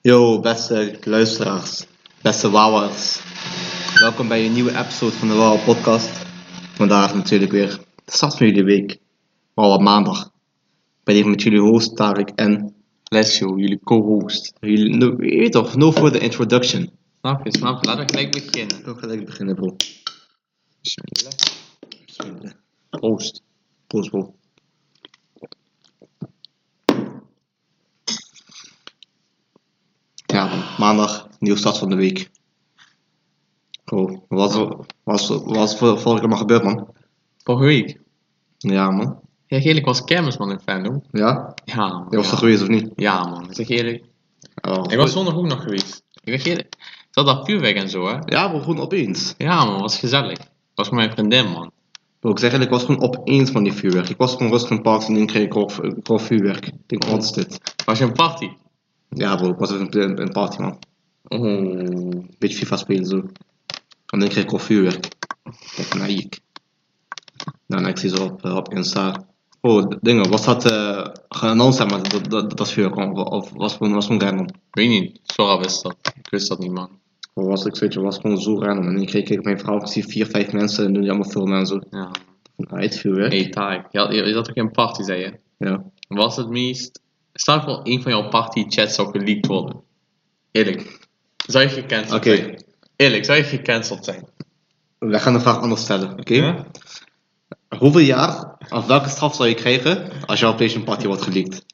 Yo, beste luisteraars, beste wauwers. Welkom bij een nieuwe episode van de Wauw Podcast. Vandaag natuurlijk weer de start van jullie week. Wauw op maandag. Ik ben hier met jullie host Tarek en Lesjo, jullie co-host. jullie, no, je weet toch, no further introduction. Snap je, snap je? Laten we gelijk beginnen. Ik wil gelijk beginnen bro. Bismillah. Proost. Proost bro. Ja, man. Maandag, nieuwe start van de week. Bro, wat was, was, wat was vorige keer gebeurd man? Vorige week. Ja man. Ja, eerlijk was kermis man in Fandom. Ja? Ja man. Je was ja. er geweest of niet? Ja man, ik zeg eerlijk. Oh, Ik was zondag ook nog geweest. Ik zeg eerlijk. Had dat vuurwerk en zo hè. Ja, bro, gewoon opeens. Ja man, was gezellig. Was mijn vriendin man. Bro, ik zeg eigenlijk, ik was gewoon opeens van die vuurwerk. Ik was gewoon rustig in het park en in kreeg ik ook, ik ook vuurwerk. Ik denk, wat is dit? Was je een party? Ja bro, ik was even een party man. Oeh. Beetje FIFA spelen zo. En dan kreeg ik ook vuurwerk. Kijk, nou ik. En ik zie zo op, eh, op Insta. Oh, dingen, was dat uh, geannounced maar dat, dat, dat vuurwerk? Of, of was het was gewoon random? Weet niet, Sora wist dat. Ik wist dat niet man. Of was ik, weet je, was gewoon zo random. En dan kreeg ik mijn vrouw, ik zie vier, vijf mensen en doen die allemaal filmen en zo. Ja. Het vuurwerk. Hey Tarek, je, had- je, je zat ook een party zei je. Ja. Was het meest... Stel voor een van jouw party chats zou geleakt worden. Eerlijk. Zou je gecanceld Oké. zijn? Eerlijk, zou je gecanceld zijn? We gaan de vraag anders stellen, oké? Ja? Hoeveel jaar, of welke straf zou je krijgen als jouw PlayStation Party wordt geleakt?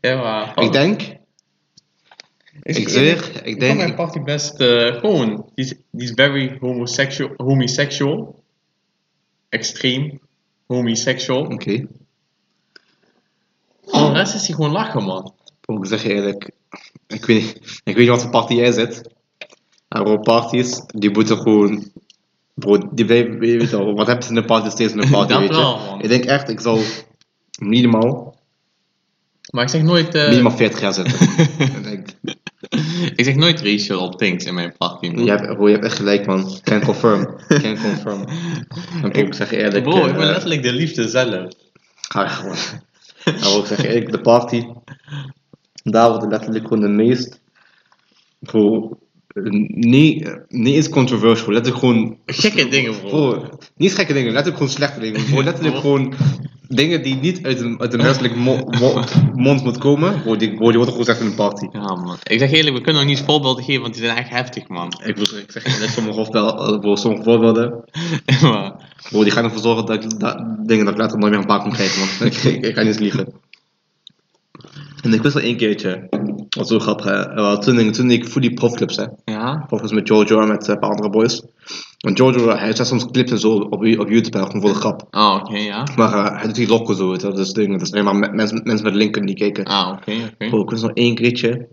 Ja, maar... Ik denk, ik zweer, ik Ik denk, mijn party best eh, gewoon... Die is, die is very homosexual. Homosexual. Extreem. Homosexual. oké. Voor de rest is hij gewoon lachen, man. Ik zeg je eerlijk, ik weet, niet- ik weet niet wat voor party jij zit. Maar bro, parties, die moeten gewoon, bro, die blijven, weet je wel, wat heb je in de party steeds in de party, Dat weet je. wel, man. Ik denk echt, ik zou minimaal, Maar ik zeg nooit... eh, minimaal 40 jaar zitten. ik denk, ik zeg nooit racial things in mijn party, man. je, hebt, bro, je hebt echt gelijk man, can confirm, can confirm. En bro, ik zeg eerlijk, Bro, ik ben eh, letterlijk de liefde zelf. Ga gewoon. Nou, ik zeg je eerlijk, de party, daar wordt letterlijk gewoon de meest, bro, niet, niet eens controversial, letterlijk gewoon Gekke dingen, bro. Bro, niet gekke dingen, letterlijk gewoon slechte dingen. Bro, letterlijk gewoon dingen die niet uit een, uit een mo- mo- mond moeten komen. Bro, die, bro, die worden gewoon gezegd in een party. Ja, man. Ik zeg eerlijk, we kunnen nog niet voorbeelden geven, want die zijn echt heftig, man. Ik, bedoel, ik zeg net sommige, voorbeelden, bro, sommige voorbeelden. maar, Bro, die gaan ervoor zorgen dat ik dat, dingen dat ik later nooit meer een paar kan krijgen, man. Ik, ik, ik ga niet eens liegen. En ik wist wel één keertje, dat was zo grappig, hè. Eh, toen, ik- toen ik fully profclubs, hè. ja. Met Jojo en met eh, een paar andere boys. Want Jojo, hij zet soms clips en zo op, op YouTube, hè, gewoon voor de grap. Ah, oké, ja. Maar eh, hij doet die lokken zo, wel, dus dingen. Dat is alleen maar me- mensen, mensen met linken die kijken. Ah, oké, oké. Bro, ik wist nog één keertje.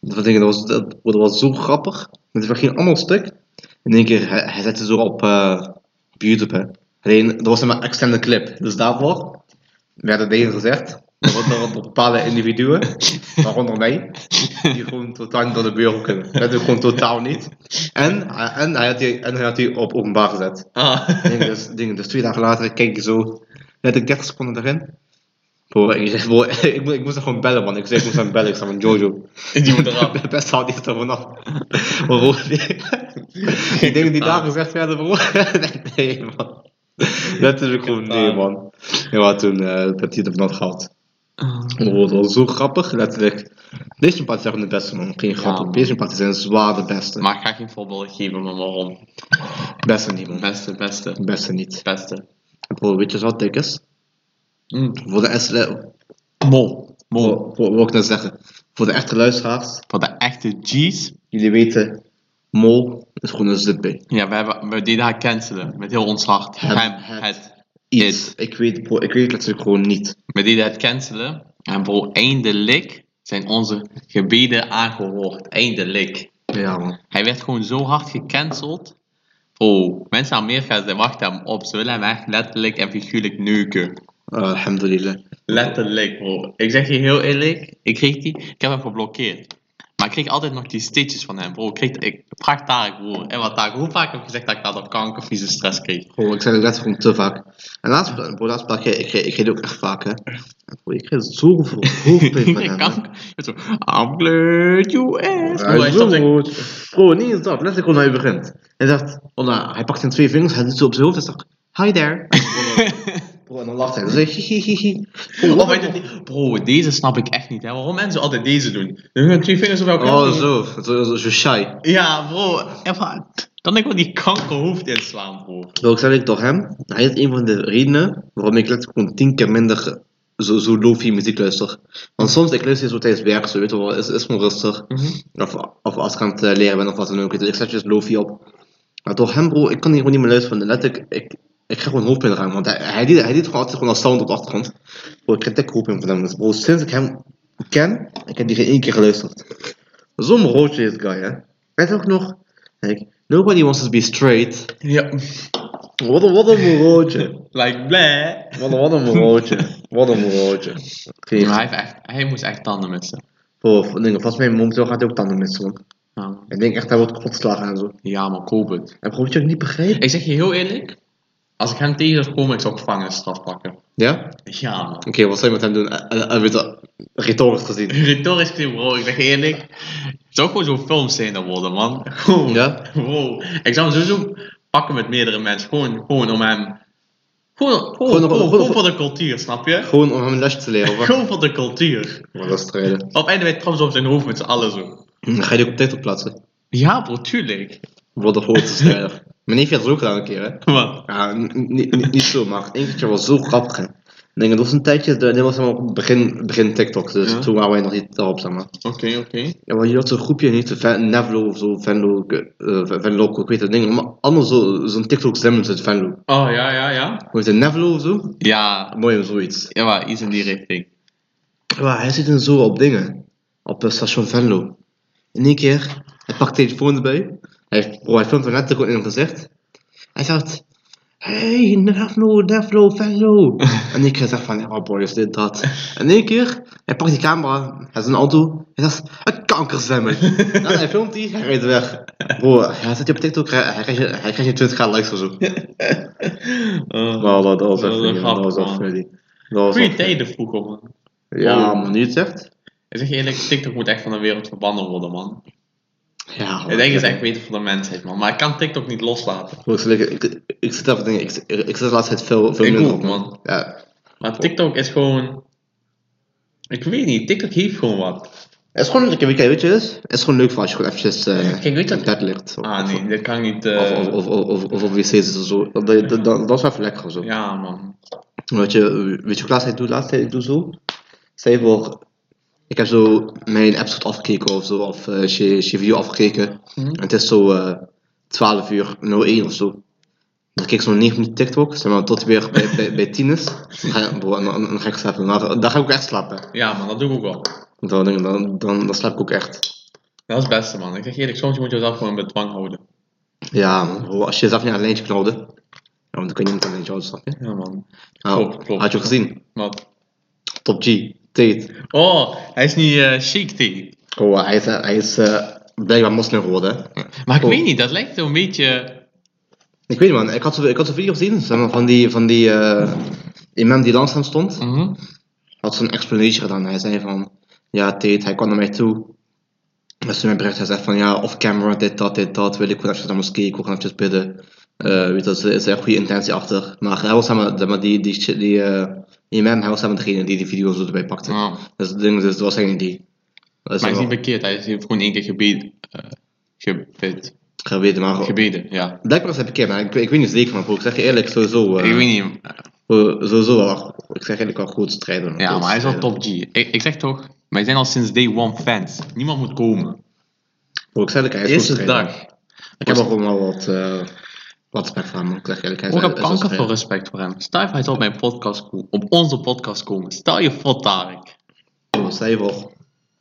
Dat, dat, was, dat, dat was zo grappig. Het ging allemaal stuk. In één keer, hij, hij zette zo op, eh, op YouTube, hè. Alleen, dat was een extended clip. Dus daarvoor werden dingen gezegd. Door, door bepaalde individuen, waaronder mij, die gewoon totaal niet door de beugel kunnen. Dat doe ik gewoon totaal niet. En, en, hij had die, en hij had die op openbaar gezet. Ah, Dingen, dus, dingen, dus twee dagen later kijk je zo, let ik 30 seconden erin. Bro, je zegt, bro, ik, moet- ik moest gewoon bellen, man. Ik zei, ik moest hem bellen. Ik zei van Jojo. die moet eraf. Best haal die er vanaf. Bro, die, die dingen die daar gezegd werden, bro. nee, man. Letterlijk gewoon, nee, man. Ja, toen uh, heb hij er vanaf gehaald. Bro, dat was zo grappig, letterlijk. Deze party zijn gewoon de beste, man. Geen grap. man. Deze party zijn zwaar de beste. Maar ik ga geen voorbeeld geven, maar waarom? Beste niet, man. Beste, beste, Beste niet. beste. Bro, weet je wat dik is? Mm. Voor de SL... Mol. Mol. Wat wil ik net zeggen? Voor de echte luisteraars, Voor de echte G's. jullie weten, mol is gewoon een zip. Ja, we, hebben, we deden haar cancelen. Met heel ons hart. Het- Hem, het- het. Iets. Ik weet, bro, ik weet letterlijk gewoon niet. We deden het cancelen. En bro, eindelijk zijn onze gebeden aangehoord. Eindelijk. Ja, man. Hij werd gewoon zo hard gecanceld. Oh, mensen in Amerika ze wachten hem op. Ze willen hem echt letterlijk en figuurlijk neuken. Uh, alhamdulillah. Letterlijk, bro. Ik zeg je heel eerlijk, ik kreeg die, ik heb hem geblokkeerd. Maar ik kreeg altijd nog die stitches van hem, bro. Ik, kreeg, ik vraag Tarek, bro. En wat Tarek, hoe vaak heb ik gezegd dat ik daardoor kanker, vieze stress kreeg? Bro, ik zei het net gewoon te vaak. En laatst, bro, laatst ik, ik, ik kreeg het ook echt vaak, hè. Bro, ik kreeg zoveel hoofdpijn van hem. Je zo, I'm glad you asked. Bro, stopt zo goed. Bro, niet eens dat. Letterlijk gewoon hij begint. Hij zegt, oh, nou, hij pakt zijn twee vingers, hij doet zo op zijn hoofd en zegt, hi there. Bro, en dan lacht hij. Dan zeg je. Bro, Oh, wat weet je niet? Bro, deze snap ik echt niet, hè. Waarom mensen altijd deze doen? Hun gaan twee vingers op elkaar Oh, zo. Zo, zo, zo shy. Ja, bro. Even, dan denk ik wel die kankerhoofd inslaan, bro. Bro, ik zeg ik door hem, hij is een van de redenen waarom ik letterlijk gewoon tien keer minder zo, zo low-fi muziek luister. Want soms, ik luister zo tijdens werk, zo, weet je wel, is, is gewoon rustig. Of, of als ik aan het eh, leren ben of wat dan ook, je, ik zet just low-fi op. Maar door hem, bro, ik kan hier gewoon niet meer luisteren. Letterlijk, ik, ik krijg gewoon hoofdpijn eraan, want hij, hij, deed, hij deed gewoon altijd gewoon als sound op de achtergrond. Bro, ik krijg hoofdpijn van hem. Dus bro, sinds ik hem ken, ik heb die geen één keer geluisterd. Zo'n roodje is guy, hè. Weet ook nog? Kijk, nobody wants to be straight. Ja. Wat een, wat een morootje. Like, bleh. Wat een, wat een morootje. Wat een morootje. Oké, Maar hij, heeft echt, hij moest echt tanden voor, voor dingen. Volgens mij momenteel gaat hij ook tanden missen, man. Ja, Ik denk echt, hij wordt kapot geslagen en zo. ja maar koop het. En bro, weet je ik niet begrijp? Ik zeg je heel eerlijk. Als ik hem tegen zou komen, ik zou gevangenisstraf pakken. Ja? Ja, man. Oké, wat zou je met hem doen? Eh, weet je, retorisch gezien. Retorisch gezien, bro, ik zeg eerlijk. Het zou gewoon zo'n filmscène worden, man. Gewoon. Ja? Bro. Ik zou hem sowieso pakken met meerdere mensen. Gewoon, gewoon om hem. Gewoon, gewoon, Gewoon- gewoon, gewoon- gewoon voor de cultuur, snap je? Gewoon om hem een lesje te leren? Gewoon voor de cultuur. Maar dat is strijden. Op einde wij trouwens op zijn hoofd met z'n allen zo. Dan ga je die ook op TikTok plaatsen. Ja, bro, tuurlijk. Wat de grootste strijder. Mijn neefje had het ook gedaan een keer, hè. Wat? Ja, niet- niet zo, maar één keertje was zo grappig, hè. Ik denk, dat was een tijdje, de- dit was helemaal begin, begin TikTok, dus Ja. toen waren wij nog niet daarop, zeg maar. Oké, oké. Ja, maar je had zo'n groepje, niet Ven- Nevlo of zo, Venlo, eh, Venlo, ik weet het ding, maar allemaal zo- zo'n TikTok slim uit Venlo. Oh, ja, ja, ja. Hoe heet het, Nevlo of zo? Ja, Mooi of zoiets. ja maar iets in die richting. Maar hij zit dan zo op dingen, op het station Venlo. In één keer, hij pakt de telefoon erbij, heeft- filmt er net in hem gezicht. Hij zegt, hey, Nevlo, Nevlo, Venlo. en ik zeg van, ja boy, is dit dat? En één keer, hij pakt die camera, hij is een auto, hij zegt, een kankerzwemmer. ja, hij filmt die, hij rijdt weg. Bro, hij zit op TikTok, hij, hij krijgt je, hij krijgt je 20 likes of zo. Uh, Nou, dat, was echt funny, grappig, dat was echt funny. Was goeie echt- tijden vroeger, man. Ja, man, nu het zegt. Ik zeg je eerlijk, TikTok moet echt van de wereld verbannen worden, man. Ja, Ik denk het is echt beter voor de mensheid, man. Maar ik kan TikTok niet loslaten. Ik, ik, ik zit even te denken, ik, ik, ik zit de laatste tijd veel, veel Ik ook, op, man. Ja. Maar TikTok is gewoon... Ik weet niet, TikTok heeft gewoon wat. Het is gewoon, lekker, weet je, het is, het is gewoon leuk voor als je gewoon eventjes eh Kijk, weet wat- bed ligt. Of, Ah nee, dit kan ik niet... eh, of, of, of, of, of op wc zit of zo. Dat, dat, dat, dat is wel even lekker zo. Ja, man. Weet je, weet je hoe laatst ik doe? Laatst ik doe zo. Stel je voor, ik heb zo mijn episode afgekeken of zo, of uh, je, video afgekeken. Mhm. En het is zo eh 12 uur 01 of zo. Dan kijk ik zo'n 9 minuten TikTok, zeg maar, tot weer bij, bij, bij 10 is. Dan ga, je, bro, dan, ga ik slapen. Dan, dan ga ik ook echt slapen. Ja, man, dat doe ik ook wel. Dan, dan, dan, dan, slaap ik ook echt. Dat is het beste, man. Ik zeg eerlijk, soms moet je jezelf gewoon in bedwang houden. Ja, man. bro, als je jezelf niet aan een lijntje knalde, ja, dan kun je niet aan een lijntje houden, snap je? Ja, man. Nou, Klopt, klopt. Had je ook gezien? Wat? Top G, Tate. Oh, hij is niet eh chic, T. Oh, hij is, hij is uh, blijkbaar moslim geworden. hè. Maar ik Oh. weet niet, dat lijkt zo'n beetje... Ik weet niet man, ik had zo'n ik had video gezien van die, van die uh, imam die langs hem stond. Mhm. Had zo'n explanation gedaan. Hij zei van, ja Tate, hij kwam naar mij toe. Met zijn bericht, hij zegt van, ja, off camera, dit, dat, dit, dat, wil ik gewoon even naar moskee, ik wil gewoon even bidden. Uh, weet je, er is een goede intentie achter. Maar hij was maar die, die, die, die uh, imam, was maar degene die die video zo erbij pakte. Oh. Dus het ding dat was eigenlijk die. Dat Maar hij is niet verkeerd, hij heeft gewoon één keer gebeden. eh gebed, geweten, maar gebeden, ja. Blijkbaar is hij bekend, maar ik, ik weet niet zeker van. Ik zeg je eerlijk, sowieso. Uh, ik weet niet. uh, sowieso wel, ik zeg eigenlijk wel goed strijden. Ja, maar hij is wel top G. Ik, ik zeg toch, wij zijn al sinds day one fans. Niemand moet komen. Ik zeg hij is Eerste dag. Ik heb gewoon wel wat, uh, wat respect van hem. Ik zeg eerlijk, Ik heb wel kanker veel respect voor hem. Stel je voor, hij zou op mijn podcast komen, op onze podcast komen. Stel je voor, Tarek. Bro, stel je voor.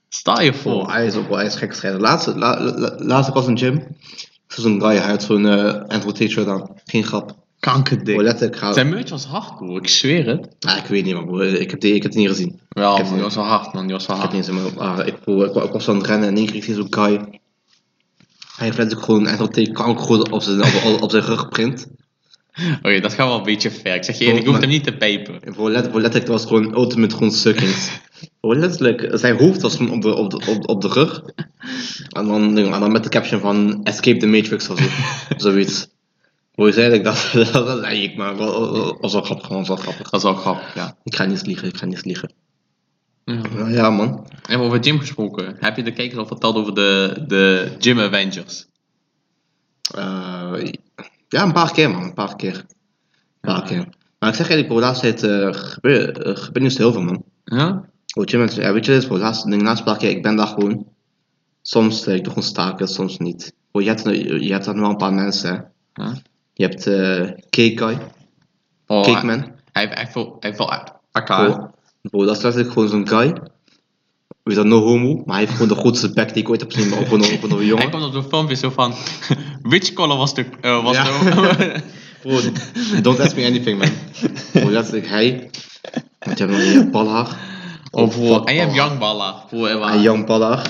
Stel je voor. hij is ook wel, hij is gek strijden. Laatst, la, la, laatst ik was in gym. Ik zo'n guy, hij had zo'n uh, Andrew Tate shirt aan. Geen grap. Kankerdik. Letterlijk ga... Zijn merch was hard, bro. Ik zweer het. Ah, ik weet niet, man, bro. Ik heb, die, ik heb het niet gezien. Ik man, die was wel hard, man. Die was wel Ik hard. niet gezien, maar ah, ik, bro, ik, ik was aan het rennen en in één keer ik zo'n guy. Hij heeft letterlijk gewoon echt al tegen kanker op zijn, op, zijn rug geprint. Oké, dat gaat wel een beetje ver. Ik zeg je ik hoef hem niet te pijpen. En Voor, let, voor letterlijk, was gewoon ultimate gewoon suckings. voor letterlijk, zijn hoofd was gewoon op de, op de, op, op de rug. En dan, en dan met de caption van Escape the Matrix of zo. Zoiets. Hoe zei ik dat? dat, zei ik, maar was, wel grappig, was wel grappig. Dat is wel grappig, ja. Ik ga niet liegen, ik ga niet liegen. Ja. Nou ja, man. En over gym gesproken. Heb je de kijkers al verteld over de, de Gym Avengers? Eh, ja, een paar keer, man, een paar keer. Een paar keer. Maar ik zeg eigenlijk, bro, de laatste tijd gebeurt uh, gebeurt niet zo heel veel, man. Ja? Weet je, mensen, ja, weet je, dit is bro, laatste, de laatste paar keer, ik ben daar gewoon. Soms uh, ik doe gewoon staken, soms niet. Bro, je, hebt, je hebt dan wel een paar mensen, hè. Huh? Je hebt uh, Cake Oh, Cake hij, Man. hij heeft echt veel, hij heeft wel AK. Bro, dat is letterlijk gewoon zo'n guy. Weet dat, no homo, maar hij heeft gewoon de grootste bek die ik ooit heb gezien op een, op een Hij jongen. komt op zo'n filmpje zo van... Which color was de... Uh, was Ja. de Bro, don't ask me anything, man. Bro, letterlijk hij. Want je hebt nog je balhaar. oh, bro. En je hebt balhaar. Young en.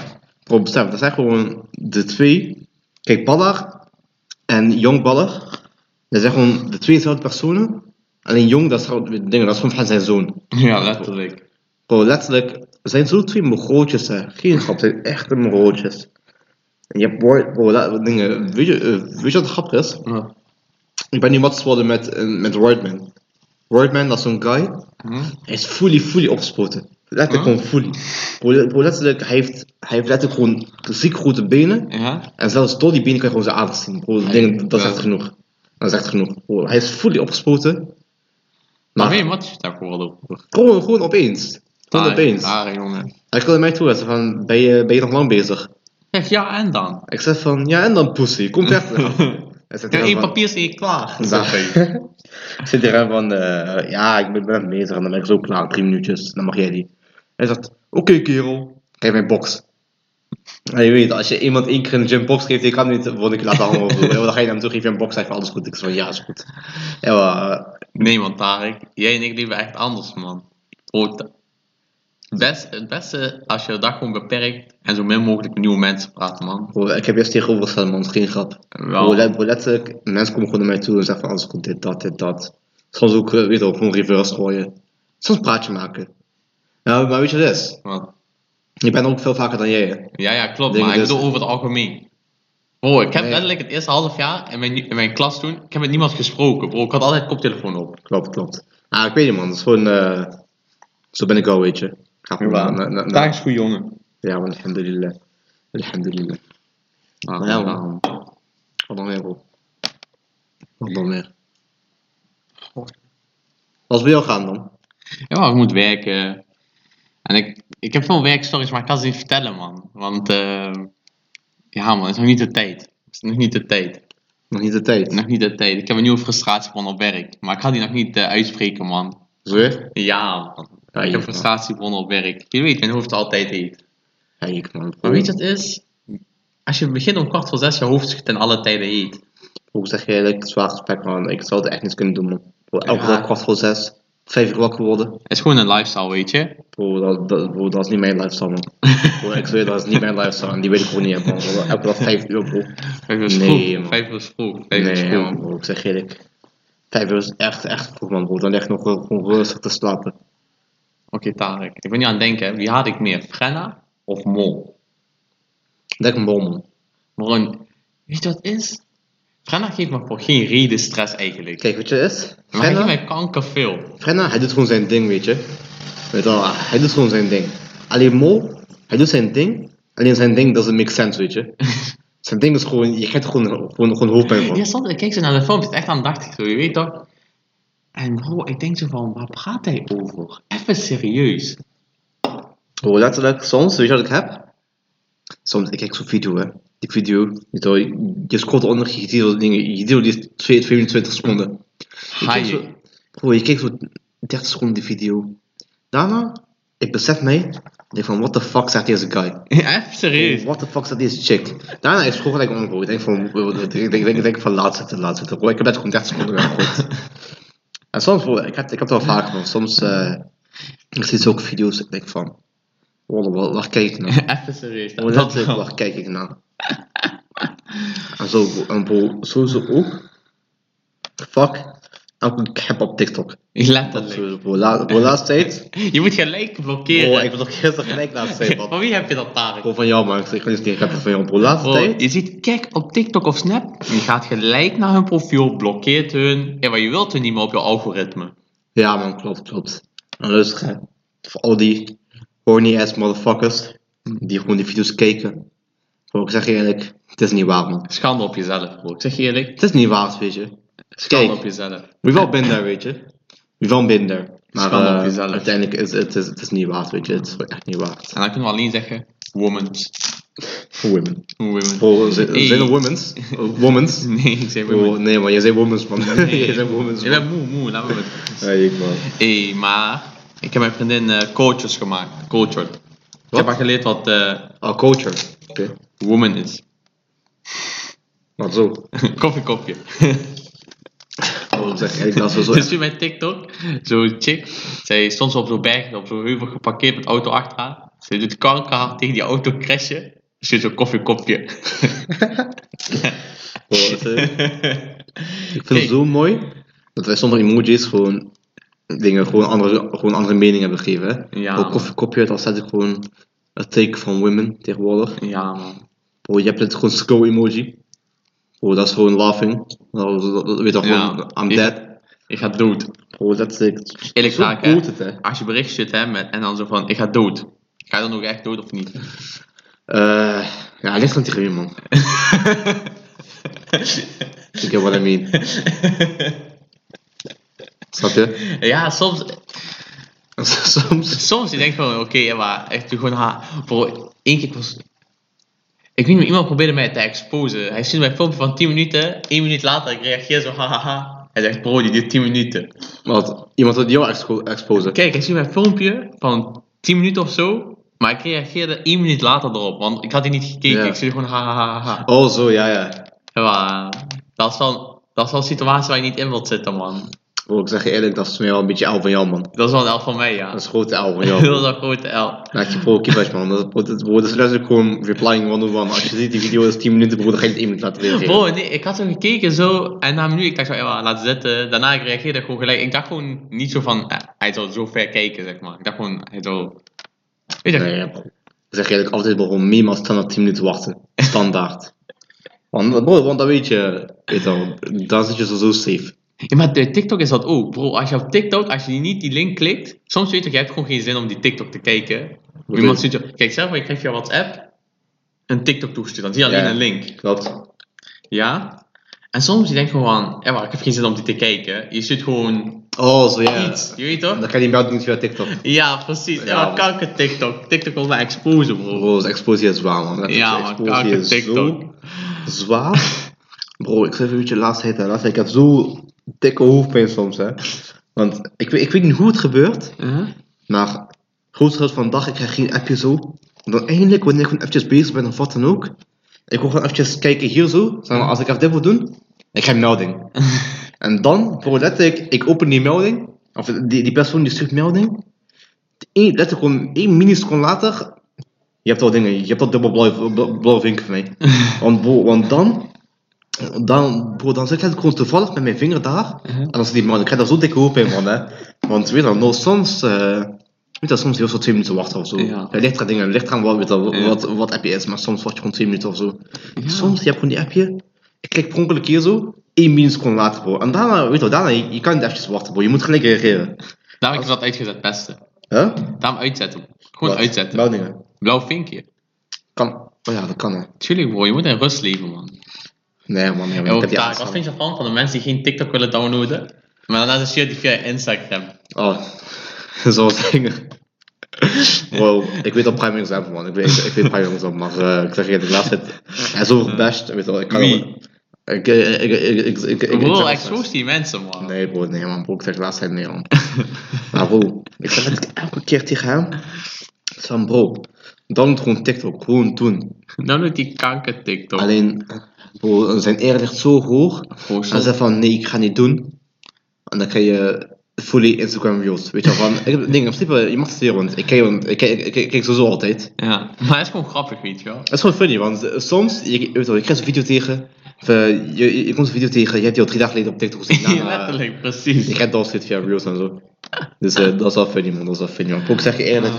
Bro, besef, dat zijn gewoon de twee. Kijk, Ballar en Jong Ballar. Dat zijn gewoon de twee dezelfde personen. Alleen Jong, dat is gewoon, dat is gewoon van zijn zoon. Ja, letterlijk. Bro, letterlijk, zijn zo twee mogootjes, hè. Geen grap, zijn echte mogootjes. En je hebt, bro, bro dat, dingen, weet je, eh, weet je wat grappig is? Ja. Ik ben nu wat geworden met, eh, met Wordman. Wordman, dat is zo'n guy. Hm? Hij is fully, fully opgespoten. Letterlijk gewoon fully. Bro, bro, letterlijk, hij heeft, hij heeft letterlijk gewoon ziek grote benen. Ja? En zelfs door die benen kan je gewoon zijn aders zien. Bro, dingen, dat is echt genoeg. Dat is echt genoeg. Bro, hij is fully opgespoten. Maar je wat je daar geworden? gewoon, gewoon opeens. Gewoon opeens. Rare jongen. Hij kwam naar mij toe en zei van, ben je, ben je nog lang bezig? Zeg ja en dan? Ik zei van, ja en dan pussy, kom weg. Hij zei Ja, één van, papier zie je klaar. Ik zit hem van, eh, ja, ik ben, ben bezig en dan ben ik zo klaar, drie minuutjes, dan mag jij die. Hij zegt, oké kerel, geef mij box. En je weet, als je iemand één keer de gym box geeft, je kan niet volgende keer laten hangen of zo. Dan ga je hem toe, geef je een box, zegt alles goed. Ik zeg van, ja, is goed. Ja, eh, Nee man, Tarek. Jij en ik leven echt anders man. Ta- Best, het beste als je de dag gewoon beperkt en zo min mogelijk met nieuwe mensen praat man. bro, ik heb eerst tegenovergesteld, man, geen grap. Wel. Bro, let- bro, letterlijk, mensen komen gewoon naar mij toe en zeggen van, alles goed, dit, dat, dit, dat. Soms ook, eh, weet je gewoon reverse gooien. Soms praatje maken. Ja, maar weet je wat het is? Wat? Je bent ook veel vaker dan jij, hè? Ja, ja, klopt, maar ik dus- bedoel over het algemeen. Bro, ik heb Nee. letterlijk het eerste half jaar in mijn, in mijn klas toen, ik heb met niemand gesproken, bro. Ik had altijd koptelefoon op. Klopt, klopt. Ah, ik weet niet man, dat is gewoon, eh, zo ben ik wel, weet je. Ik ga gewoon na- na- na- na- is goed, jongen. Ja, man, alhamdulillah. Alhamdulillah. Nou, Maar ja, man. Wat dan meer, bro? Wat dan meer? Wat is bij jou gaan, man? Ja, maar ik moet werken. En ik, ik heb veel werkstories, maar ik kan ze niet vertellen, man. Want, eh, ja, man, het is nog niet de tijd. Het is nog niet de tijd. Nog niet de tijd. Nog niet de tijd. Ik heb een nieuwe frustratie van op werk. Maar ik ga die nog niet eh, uitspreken, man. Zo? Ja, man. Ja, ik heb frustratie van op werk. Je weet, mijn hoofd altijd heet. Ja, ik man. Maar weet je wat het is? Als je begint om kwart voor zes, je hoofd ten alle tijden heet. Hoe zeg je eigenlijk, zwaar gesprek, man. Ik zou het echt niet kunnen doen, man. Elke dag kwart voor zes, vijf uur wakker worden. Het is gewoon een lifestyle, weet je. Bro, dat, dat, bro, dat is niet mijn lifestyle, man. bro, ik zweer, dat is niet mijn lifestyle. En die weet ik gewoon niet, man. Elke dag vijf uur, bro. Vijf uur is Nee, vroeg. man. Vijf uur is vroeg. Vijf uur Nee, vroeg. man, bro. Ik zeg eerlijk. Vijf uur is echt, echt vroeg, man, bro. Dan leg ik nog gewoon rustig te slapen. Oké, Tarek. Ik ben niet aan het denken. Wie had ik meer? Frenna of Mol? Denk een bol, man. Maar weet je wat is? Frenna geeft me voor geen reden stress eigenlijk. Kijk, je wat het is? maar hij Frenna, geeft mij kanker veel. Frenna, hij doet gewoon zijn ding, weet je. Weet je wel, hij doet gewoon zijn ding. Alleen Mol, hij doet zijn ding. Alleen zijn ding doesn't make sense, weet je. zijn ding is gewoon, je krijgt gewoon, gewoon, gewoon hoofdpijn van. Ja, soms, ik kijk zo naar de filmpjes, echt aandachtig zo, je weet toch? En bro, ik denk zo van, waar praat hij over? Even serieus. Bro, letterlijk, soms, weet je wat ik heb? Soms, ik kijk zo'n video, hè. Die video, je je, scrolt onder, je ziet dingen, je video die is 2, 22 seconden. Je bro, je kijkt zo 30 seconden die video. Daarna, ik besef mij, Ik denk van, what the fuck zegt deze guy? Even serieus. What the fuck zegt deze chick? Daarna is gewoon gelijk. Ik denk van, ik denk, van, laat zitten, laat zitten. Bro, ik heb net gewoon 30 seconden gegooid. en soms, bro, ik heb, ik heb het wel vaak van, soms, eh ik zie zulke video's, ik denk van, waar, waar kijk ik naar? Even serieus. Dat letterlijk, wel. waar kijk ik naar? en zo, en bro, sowieso ook, fuck, elke cap op TikTok. Letterlijk. Sowieso, bro, la, bro, laatste tijd, Je moet gelijk blokkeren. bro, ik wil nog gisteren gelijk laatste tijd. Van wie heb je dat daar? Bro, van jou, man, ik ga niet rappen van jou, bro, laatste Bro, tijd. je ziet, kijk op TikTok of Snap, je gaat gelijk naar hun profiel, blokkeert hun. Ja, maar je wilt hun niet meer op je algoritme. Ja man, klopt, klopt. En luister, voor al die horny ass motherfuckers die gewoon die video's kijken. Bro, ik zeg je eerlijk, het is niet waar man. Schande op jezelf, bro. Ik zeg je eerlijk, Het is niet waar, weet je. schande Kijk, op jezelf. we've all been there, weet je. We've all been there. Maar Schande op eh, jezelf. uiteindelijk is het, is, het is niet waard, weet je. Het is echt niet waard. En dan kunnen we alleen zeggen, womans. Women. Women. Zijn Hey. zijn er womens? Womens? Nee, ik zeg Bro, women. nee man, jij zei womens man. Nee. jij zei womens Je man. bent moe, moe, laat me met. Ik man. Hé, maar ik heb mijn vriendin eh coaches gemaakt. Culture. Ik heb haar geleerd wat eh Oh, culture. Oké. woman is. Maar zo. Koffiekopje. Bro, ik zeg eerlijk, dat wel zo Dus nu bij TikTok, zo'n chick, zij stond zo op zo'n berg, op zo'n heuvel geparkeerd met auto achter haar. Ze doet kankerhard tegen die auto crashen. Je zo'n koffiekopje. Bro, dat is- Ik vind het zo mooi dat wij zonder emojis gewoon dingen, gewoon andere, gewoon andere meningen hebben gegeven. Hè? Ja, Ook man. dan zet ik gewoon een take van women tegenwoordig. Ja, man. Bro, je hebt het gewoon skull emoji. Bro, dat is gewoon laughing. Dat, dat, dat- weet je Ja. gewoon, I'm Ik- dead. Ik ga dood. Bro, dat is Eerlijk vaak, hè. goed het, hè. Als je bericht zit, hè, met, en dan zo van, ik ga dood. Ga je dan ook echt dood of niet? Eh, ja, het ligt aan tegen wie, man. Ik get what I mean. Snap je? Ja, soms, Soms. soms je denkt van, oké, ja, maar echt gewoon, ha, bro, één keer ik was, ik weet niet, iemand probeerde mij te exposen. Hij stuurde mij een filmpje van 10 minuten, 1 minuut later, ik reageer zo, hahaha. Hij zegt, bro, die duurt 10 minuten. Wat? Iemand wil jou expo exposen. Kijk, hij stuurde mij een filmpje van 10 minuten of zo, maar ik reageerde 1 minuut later erop, want ik had die niet gekeken. Ja. Ik stuurde gewoon, hahaha. Oh, zo, ja, ja. Ja, maar, dat is wel, dat is wel een situatie waar je niet in wilt zitten, man. Ik zeg je eerlijk, dat is mij wel een beetje L van jou, man. Dat is wel een elf van mij, ja. Dat is een grote L van jou. Dat is een grote L. Laat je pro kiepers, man. Dat, dat, bro, dat is letterlijk gewoon replying one-on-one. Als je ziet, die video is 10 minuten, bro, dan ga je het 1 minuut laten reageren. Bro, nee, ik had zo gekeken zo, en na een minuut, ik dacht zo, ja, laat zitten. Daarna ik reageerde ik gewoon gelijk. Ik dacht gewoon niet zo van, eh, hij zou zo ver kijken, zeg maar. Ik dacht gewoon, hij zou... Weet je, Nee, ja, bro. Ik zeg je eerlijk, altijd gewoon minimaal standaard 10 minuten wachten. Standaard. want, bro, want dan weet je, weet je wel, dan zit je zo, zo safe. Ja, maar de TikTok is dat ook. Bro, als je op TikTok, als je niet die link klikt, soms weet je, je hebt gewoon geen zin om die TikTok te kijken. Wat Iemand ziet je, kijk, zelf, je krijgt via WhatsApp een TikTok toegestuurd, dan zie je alleen Ja. een link. Klopt. Ja? En soms je denkt gewoon, ja, maar ik heb geen zin om die te kijken. Je stuurt gewoon Oh, zo ja. iets, je weet toch? Dan kan je niet niet via TikTok. Ja, precies. Ja, Ja, maar kanker TikTok. TikTok wil mij exposen, bro. Bro, de exposure is zwaar, man. Ja, exposure kanker TikTok. Zo zwaar. Bro, ik even een beetje laatst tijd. Laatst ik heb zo dikke hoofdpijn soms, hè. Want ik, weet- ik weet niet hoe het gebeurt, Huh? maar grootste deel van de dag, ik krijg geen appje zo. En dan eindelijk, wanneer ik gewoon eventjes bezig ben of wat dan ook, ik wil gewoon eventjes kijken hier zo. Zeg maar, als ik even dit wil doen, ik krijg een melding. en dan, bro, letterlijk, ik open die melding, of die, die persoon die stuurt melding. Letterlijk gewoon één milliseconde later, je hebt al dingen, je hebt al dubbel van mij. want, bro, want dan, dan, bro, dan zit ik gewoon toevallig met mijn vinger daar. En dan zit die man, ik krijg daar zo dikke hoop in van, hè. Want weet je wel, nou, soms, eh weet je, soms heel zo twee minuten wachten of zo. Ja. Het ligt aan dingen, het ligt aan wat, Ja. wat, wat appje is, maar soms wacht je gewoon twee minuten of zo. Ja. Soms, je hebt gewoon die appje, ik klik per ongeluk hier zo, één milliseconde later, bro. En daarna, weet je wel, daarna, je, je kan niet eventjes wachten, bro. Je moet gelijk reageren. Daarom heb ik dat uitgezet, beste. Huh? Daarom uitzetten. Gewoon Wat? uitzetten. Blauw vinkje. Kan. Oh ja, dat kan, hè. Tuurlijk, bro. Je moet in rust leven, man. Nee, man. En Ik heb die daar, aanstaan. wat vind je ervan? Van de mensen die geen TikTok willen downloaden. Maar daarna stuurt die via Instagram. Oh, zoals dingen. Wow, ik weet op prime example man, ik weet, ik weet prime example, maar eh, ik zeg je de laatste tijd, hij is zo gebashed, weet je wel, ik kan Wie? Ik, ik, ik, ik, ik, ik, ik, ik Bro, expose die mensen, man. Nee bro, nee man, bro, ik zeg tijd nee man. maar bro, ik zeg het elke keer tegen hem, Van bro, download gewoon TikTok, gewoon doen. Dan doet die kanker TikTok. Alleen, bro, zijn eer ligt zo hoog. Hij zegt van nee, ik ga niet doen. En dan krijg je fully Instagram reels. Weet je wel, van, ik heb dingen, in principe, je mag het leren, want ik kijk, want ik, kijk, ik, kijk- ik kijk sowieso altijd. Ja, maar het is gewoon grappig, weet je wel. Het is gewoon funny, want soms, je, je, weet wel, je krijgt een video tegen, of, eh, je, je, komt een video tegen, je hebt die al drie dagen geleden op TikTok gezien. Nou, eh, Letterlijk, precies. Je dat steeds via reels en zo. Dus eh, dat is wel funny, man, dat is wel funny, man. Ik zeg je eerlijk,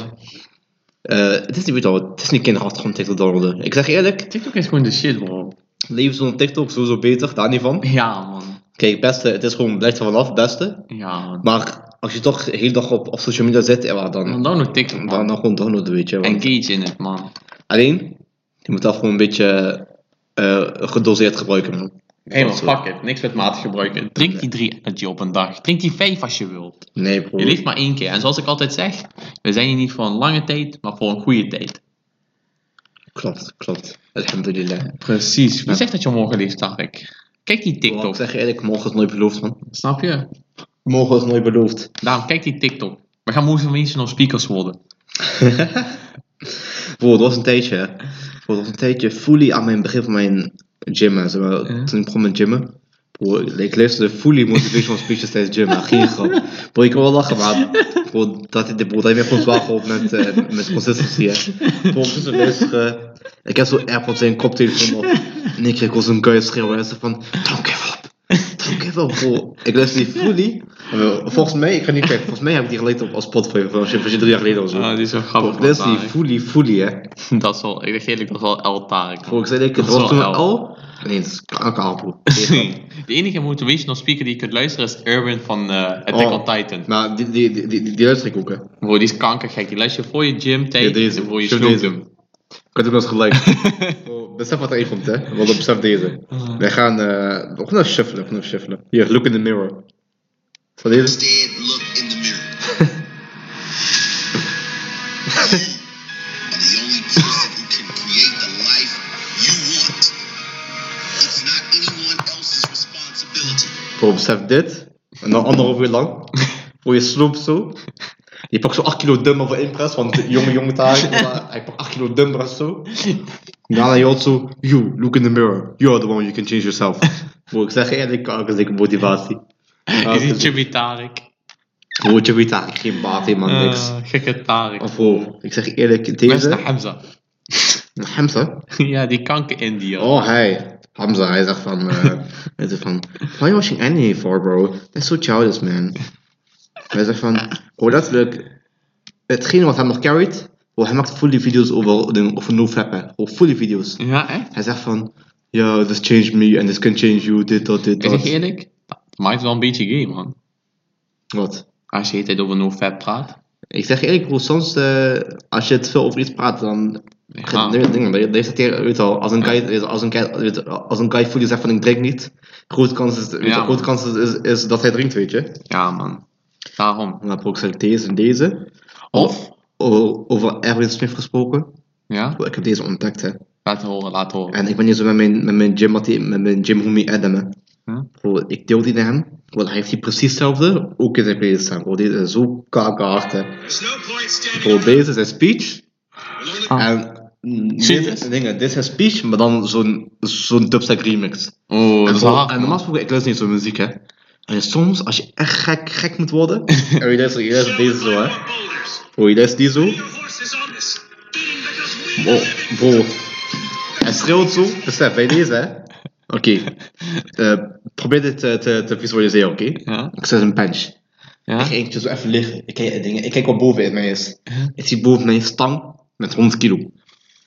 het is niet, weet je wel, het is niet kinderachtig om TikTok te downloaden. Ik zeg je eerlijk, TikTok is gewoon de shit, bro. Leven zonder TikTok sowieso beter, daar niet van. Ja, man. Kijk, het beste, het is gewoon, blijft er vanaf, het beste. Ja, man. Maar als je toch de hele dag op, op social media zit, ja, Dan dan, download TikTok, dan, man. dan gewoon downloaden, weet je. Want Engage in het, man. alleen, je moet dat gewoon een beetje eh, gedoseerd gebruiken, man. Zo. fuck it. Niks met maat gebruiken. Drink die drie energy op een dag. Drink die vijf als je wilt. Nee, bro. Je leeft maar één keer. En zoals ik altijd zeg, we zijn hier niet voor een lange tijd, maar voor een goede tijd. Klopt, klopt. Alhamdulillah. Precies. Wie zegt dat je morgen leeft, Tarek? Kijk die TikTok. Ik zeg je eerlijk, morgen is nooit beloofd, man. Snap je? Morgen is nooit beloofd. Daarom, kijk die TikTok. We gaan motivational speakers worden. Bro, het was een tijdje, hè. Bro, het was een tijdje fully aan mijn begin van mijn gymmen. Zeg maar, Ja. Toen ik begon met gymmen. Bro, ik luisterde fully motivational speeches tijdens gym, maar geen grap. Bro, ik kan wel lachen, maar bro, dat, bro, dat heeft me gewoon zwaar geholpen met, eh, met consistency, hè. Bro, ondertussen luisteren. Ik heb zo AirPods in koptelefoon op. En ik kreeg wel zo'n guy schreeuwen en ze van, don't give up. Don't give up, bro. Ik luister die fully. Eh, Volgens mij, ik ga niet kijken, volgens mij heb ik die geleden op als Spotify van als je, als je drie jaar geleden of zo. Ah, die is zo Bro, grappig. ik luister die fully, fully, hè. Dat is wel, ik dacht eerlijk, dat is wel El Tarek. Bro, ik zei ik, het Dat is was toen wel al. Nee, het is kanker, bro. De enige motivational speaker die je kunt luisteren is Erwin van eh Attack Oh. on Titan. Maar die, die, die, die, die luister ik ook, hè. Bro, die is kankergek. Die luister je voor je gym Ja, tijd deze. en voor je Show had ook nog gelijk. Bro, besef wat erin komt, hè. Want besef deze. Wij gaan, eh, we gaan even shuffelen, we gaan even shuffelen. Hier, look in the mirror. Van deze? Instead, look in the mirror. you are the only person who can create the life you want. It's not anyone else's responsibility. Bro, besef dit. En dan anderhalf uur lang. Bro, je sloopt zo. Je pakt zo 8 kilo dumbbell voor inpress, want jonge jonge taak. Hij pakt 8 kilo dumbbell zo. Daarna je hoort zo, you, look in the mirror. You are the one you can change yourself. Bro, ik zeg eerlijk, kanker is dikke motivatie. Is die Chubby Tarek? Je weet eigenlijk geen baat, helemaal niks. Gekke Tarek. Of ik zeg eerlijk, is de deze... Hamza? Hamza? ja, die kanker India. Oh, hij. Hamza, hij zegt van... eh hij zegt van... Why are you watching anime for, bro? That's so childish, man. Hij zegt van... Oh, letterlijk... Hetgene wat hem nog carried... Oh, hij maakt fully video's over, over nofap. Oh, fully video's. Ja, echt? Hij zegt van... Ja, this changed me and this can change you, dit, dat, dit, je dat. eerlijk, het maakt wel een beetje gay, man. Wat? Als je de hele tijd over NoFap praat. Ik zeg je eerlijk, bro, soms... eh, als je het veel over iets praat, dan... Ja. Dingen, dat het hier, weet je wel, als een guy, je, als een guy, weet je, als een guy fully zegt van ik drink niet, grote kans is, weet je, Ja, grote kans is, is, is dat hij drinkt, weet je. Ja, man. Daarom. Dan heb deze en deze. Of? Over, over Erwin Smith gesproken. Ja? Ik heb deze ontdekt, hè. Laat horen, laat horen. En ik ben hier zo met mijn, met mijn gym, met mijn gym homie Adam, hè. Huh? Bro, ik deel die naar hem. Bro, hij heeft die precies hetzelfde, ook in zijn playlist staan. Bro, deze is zo kakerhard, hè. Bro, deze is zijn speech. Ah. En dingen, dit is zijn speech, maar dan zo'n zo'n dubstep remix. Oh, dat En, is hard. en normaal gesproken, ik luister niet zo'n muziek, hè. En soms, als je echt gek, gek moet worden, en je luistert, je luistert deze zo, hè. Bro, je luistert die zo. Bro, bro. Hij schreeuwt zo. Besef, bij deze, hè. Oké. Eh, probeer dit te, te, te visualiseren, oké? Ja? Ik zet een bench. Ja? Ik ga eentje zo even liggen. Ik kijk, dingen, ik kijk wat boven in mij is. Ik zie boven mij een stang met 100 kilo.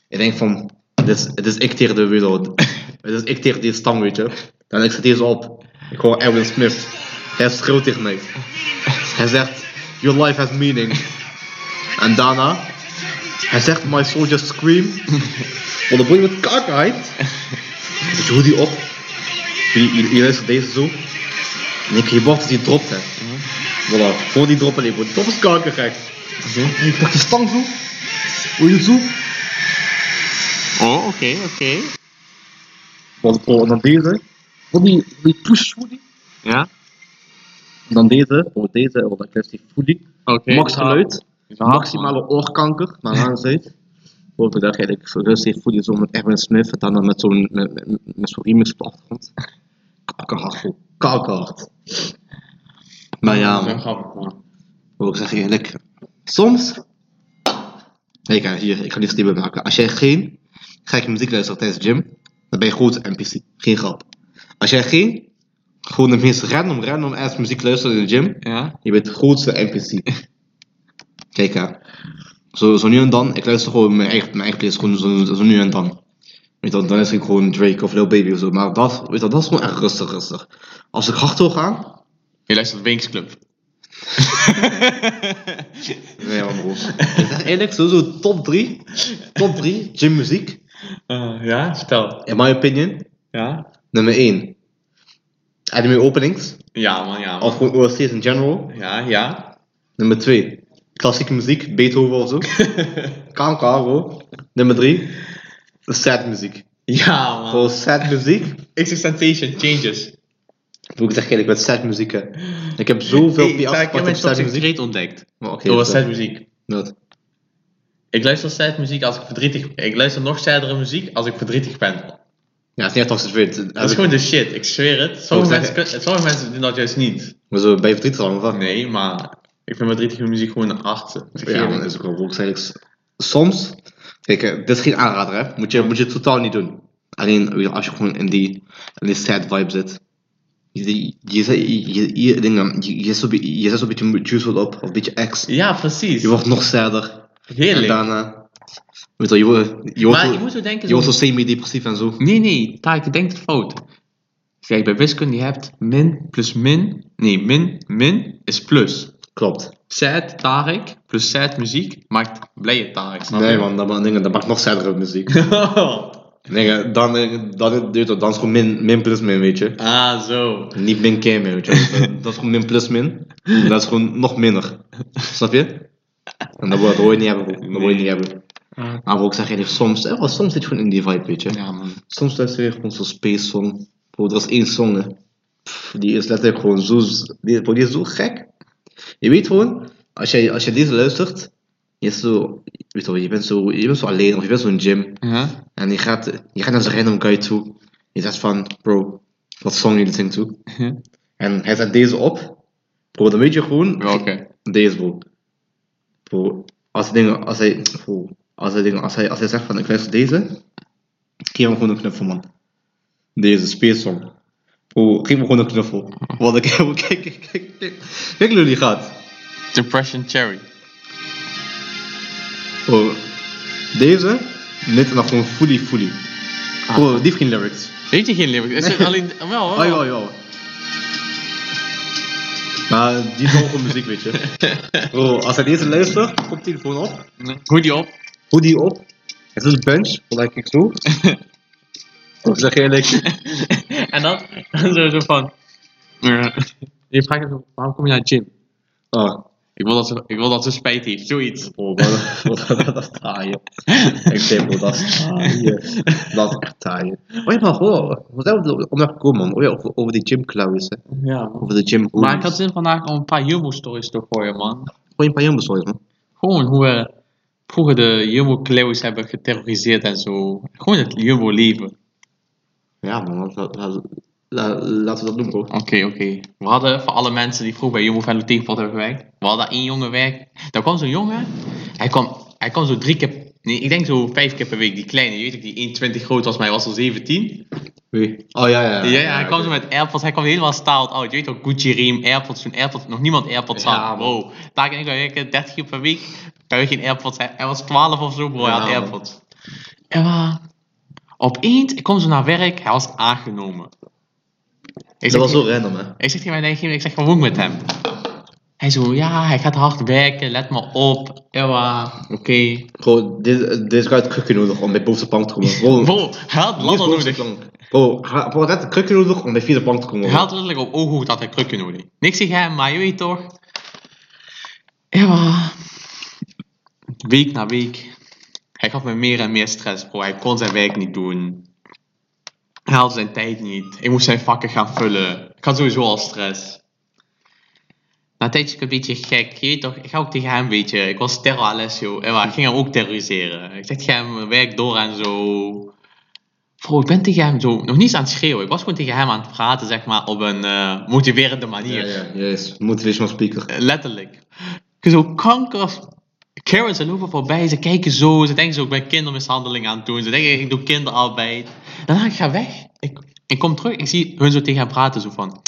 Ik denk van, dit is, dit is ik tegen de wereld. Dit is ik tegen die stang, weet je. Dan ik zet deze op. Ik hoor Erwin Smith. Hij schreeuwt tegen mij. Hij zegt, your life has meaning. En daarna, hij zegt, my scream. Want dan word je met kakerheid. Dus je die op. Je, je, je luistert deze zo. En ik je wacht dat hij dropt, hè. Voilà, voor die droppen alleen, die drop is kankergek. En je pakt die stang zo. Hoe je zo. Oh, oké, oké. Want oh, en dan deze. Voor die, die push hoodie. Ja? En dan deze, voor deze, oh, dat hoodie. Oké. Max geluid. maximale oorkanker, maar aan ik dat eigenlijk zo rust heeft voor die zo met Erwin Smith en dan met zo'n met, met, met zo'n remix op de achtergrond. Kankerhard, bro. Kankerhard. Maar ja, man. man. Hoe ik zeg eerlijk, soms. Nee, kijk, hier, ik ga die statement maken. Als jij geen gekke muziek luistert tijdens de gym, dan ben je grote NPC. Geen grap. Als jij geen, gewoon de meest random, random ass muziek luistert in de gym, Ja? je bent de grootste NPC. Kijk hè. Zo, zo nu en dan, ik luister gewoon mijn eigen, mijn eigen playlist, gewoon zo, zo nu en dan. Weet je, dan is ik gewoon Drake of Lil Baby of zo. Maar dat, weet je, dat is gewoon echt rustig, rustig. Als ik hard wil gaan, Je luistert Winks Club. Nee, man, bro. Eerlijk, sowieso top 3. Top 3 gymmuziek. Eh, ja, vertel. In my opinion. Ja? Nummer 1. Anime openings. Ja, man, ja. Man. Of gewoon OST's in general. Ja, ja. Nummer 2. Klassieke muziek. Beethoven of zo. kan, bro. Nummer 3. Sad muziek. Ja, man. Bro, sad muziek. Existentiation changes. Bro, ik zeg eerlijk, met sad muziek, hè. Ik heb zoveel Hey, PS ik heb gepakt op mijn sad muziek. ontdekt. Maar oké, dat- sad muziek. dat. Ik luister sad muziek als ik verdrietig ben. Ik luister nog saddere muziek als ik verdrietig ben. Ja, het is niet echt. Dat is gewoon de shit, ik zweer het. Sommige, mensen, zeggen- kun- sommige mensen doen dat juist niet. Maar zo, ben je verdrietig dan, of wat? Nee, maar ik vind verdrietige muziek gewoon een hart. Ja, man, is ook wel. Soms, kijk, eh, dit is geen aanrader, hè? Moet je, moet je totaal niet doen. Alleen als je gewoon in die, in die sad vibe zit. Je, je, je, je, je, je, dingen, je, je, zet zo'n beetje- je zet zo'n beetje juice WRLD op, of een beetje X. Ja, precies. Je wordt nog sadder. En Heerlijk. daarna, weet je, je, wordt- je, wordt maar je moet zo denken... je wordt zo- semi-depressief en zo. Nee, nee, Tarik, je denkt het fout. Kijk, bij wiskunde je hebt min plus min. Nee, min, min is plus. Klopt. Sad Tarik plus sad muziek maakt blije snap Nee, man, dat, ma- dingen, dat maakt nog saddere muziek. Nee, dan, eh, dan, dan, dan is gewoon min, min plus min, weet je. ah, zo. Niet min keer meer, weet je. Dat, is gewoon min plus min. Dat is gewoon nog minder. Snap je? En dat, wil- je niet hebben. Dat wil je niet hebben. Maar bro, ik zeg eerlijk, soms, wel, soms zit je gewoon in die vibe, weet je. Ja, man. Soms luister je gewoon zo'n space song. Bro, er is één song, hè. Pff, die is letterlijk gewoon zo, die, die is zo gek. Je weet gewoon, als je, als je deze luistert, je, is zo, weet je, wel, je, bent zo, je bent zo alleen, of je bent zo in een gym. Ja? En je gaat, je gaat naar zo'n random guy toe. Je zegt van, bro, wat song je listening to? Ja. En hij zet deze op. Bro, dan weet je gewoon... Welke? Deze, bro. Bro, als dingen... Als hij... Bro, als hij. Als hij, als hij zegt van, ik luister deze... Geef hem gewoon een knuffel, man. Deze, Space Song. Bro, geef me gewoon een knuffel. Wat ik... Kijk, kijk, kijk, kijk. Kijk hoe jullie gaat. Depression Cherry. Bro, deze... En dan gewoon fully, fully. Bro, die heeft geen lyrics. Weet je geen lyrics? Is het alleen... Wel, Oh, wel. jawel, jawel. Maar die is gewoon muziek, weet je. Bro, als hij deze luistert, komt telefoon op. Hoe die op? Hoe die op? Het is een bench, gelijk ik zo. Ik zeg eerlijk. en dan, dan zo, zo van... je vraagt hem, waarom kom je naar de gym? Ah, Ik wil dat ze, ik wil dat ze spijt heeft, zoiets. maar dat, dat, dat is taaien. Ik bro, dat is taaien. Dat is echt taaien. Oh ja, maar hoor, we zijn de onderweg gekomen, man. Oh ja, over, over die gym clowns, hè. Ja. Over de gym Maar ik had zin vandaag om een paar Jumbo-stories te gooien, man. Gooi een paar jongens man. Gewoon hoe we vroeger de Jumbo-clowns hebben geterroriseerd en zo. Gewoon het Jumbo-leven. Ja, man, laat- laat- laat- laten we dat doen, bro. Oké, oké. We hadden voor alle mensen die vroeger bij Jumbo Venlo Tegenpot hebben gewerkt. We hadden één jongen werk. Daar kwam zo'n jongen. Hij kwam, hij kwam zo drie keer. Nee, ik denk zo vijf keer per week. Die kleine, je weet ik, die 1,20 groot was, maar hij was al 17. Wie? Oh ja, ja. Ja, ja, hij kwam zo met AirPods. Hij kwam helemaal styled out. Je weet toch, Gucci riem, AirPods. Toen AirPods, nog niemand AirPods had. Ja, bro. Daar kan ik wel werken, 30 keer per week. Daar had geen AirPods. Hij, hij was 12 of zo, bro. Hij Ja, had. AirPods. En maar, opeens, ik kom zo naar werk. Hij was aangenomen. Ik Dat was zo random, hè. ik zeg tegen mijn eigen, ik zeg, wat moet ik met hem? Hij zo, ja, hij gaat hard werken, let me op. Ja, oké. Bro, dit, dit is uit krukje nodig om bij bovenste plank te komen. Bro, Bro, hij had ladder nodig. Bro, ha- bro, dat een krukje nodig om bij vierde plank te komen. Hij had letterlijk op ooghoek dat hij krukje nodig. Niks tegen hem, maar je weet toch. Ja, week na week. Hij gaf me meer en meer stress, bro. Hij kon zijn werk niet doen. Hij had zijn tijd niet. Ik moest zijn vakken gaan vullen. Ik had sowieso al stress. Na een tijdje een beetje gek. Je weet toch, ik ga ook tegen hem een beetje. Ik was terror Alessio. En maar ik ging hem ook terroriseren. Ik zeg tegen hem, werk door en zo. Bro, ik ben tegen hem zo, nog niet aan het schreeuwen. Ik was gewoon tegen hem aan het praten, zeg maar, op een eh, motiverende manier. Ja, ja, yes. Motivational speaker. Letterlijk. Ik zo kanker. Karen, ze lopen voorbij, ze kijken zo, ze denken zo, ik ben kindermishandeling aan het doen. Ze denken, ik doe kinderarbeid. Daarna ik ga weg. Ik, ik kom terug, ik zie hun zo tegen hem praten, zo van...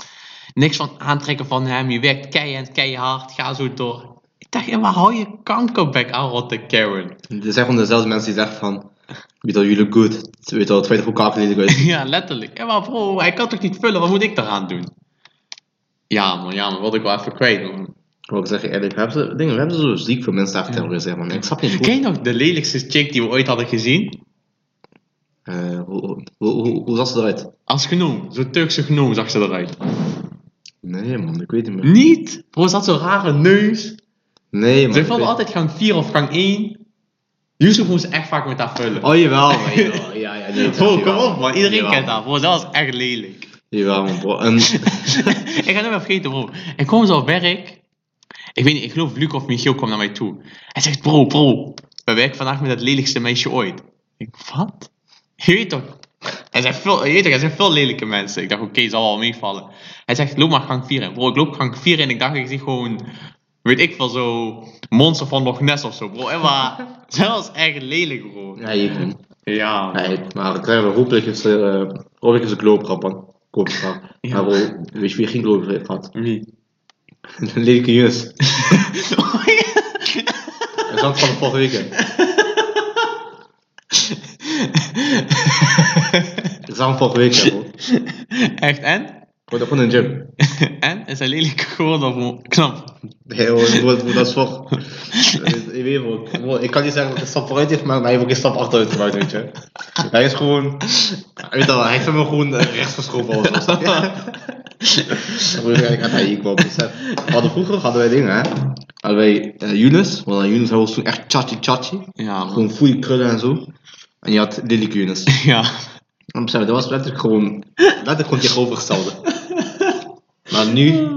Niks van aantrekken van hem, je werkt keihard, keihard, ga zo door. Ik dacht, waar hou je kankerbek aan, rotte Karen? Er zijn gewoon dezelfde mensen die zeggen van... Weet wel, jullie good. Weet het tweede kakelelijk uit. ja, letterlijk. Ja, maar bro, hij kan toch niet vullen, wat moet ik eraan doen? Ja man, ja man, wat ik wel even kwijt man. Ik zeggen, eerlijk, we hebben, ze, dingen, we hebben zo ziek veel mensen daar geterroriseerd, man. Ik snap niet Ken je nog de lelijkste chick die we ooit hadden gezien? eh, hoe, hoe, hoe, hoe zag ze eruit? Als genoem, zo'n Turkse genoem zag ze eruit. Nee, man, ik weet niet meer. Niet? Bro, ze had zo'n rare neus. Nee, man. Ze vulde weet- altijd gang 4 of gang 1. Yusuf moest echt vaak met haar vullen. Oh, jawel, man. jawel. Ja, ja, nee. Bro, kom op man, iedereen Jawel, kent haar. Bro, dat was echt lelijk. Jawel, man, bro. En, ik ga het niet vergeten, bro. Ik kom zo op werk. Ik weet niet, ik geloof Luc of Michiel kwam naar mij toe. Hij zegt, bro, bro. We werken vandaag met het lelijkste meisje ooit. Ik, wat? Je weet toch? Er zijn veel, je weet toch, er zijn veel lelijke mensen. Ik dacht, oké, zal wel meevallen. Hij zegt, loop maar gang 4 in. Bro, ik loop gang 4 in en ik dacht, ik zie gewoon, weet ik veel, zo, monster van Loch Ness of zo, bro. En maar, dat was echt lelijk, bro. ja, je man. Ja. Nee, maar ik krijg hopelijk is er, uh, hopelijk is een gloopgrap, man. Gloopgrap. Ja. Maar bro, weet je wie geen gloopgrap heeft gehad? Wie? Een lelijke. Oh god. Dat van de vorige week. van vorige week, hè, bro. Echt, en? Ik word gewoon de gym. En? Is hij lelijk geworden of knap? Nee, hoor, bro, bro, dat is voor. Je weet bro, bro, ik kan niet zeggen dat hij een stap vooruit heeft gemaakt, maar hij heeft ook een stap achteruit gemaakt, weet je. Hij is gewoon. Weet je wel, hij heeft hem gewoon eh, rechts geschoven of zo. snap je? Bro, ik had hij ik wel besef. We hadden vroeger hadden wij dingen, hè. Hadden wij eh, Yunus, want Yunus hij was toen echt chachi chachi. Ja, man. Gewoon goede krullen en zo. En je had Lily Yunus. Ja. Besef, dat was letterlijk gewoon, letterlijk gewoon tegenovergestelde. Maar nu,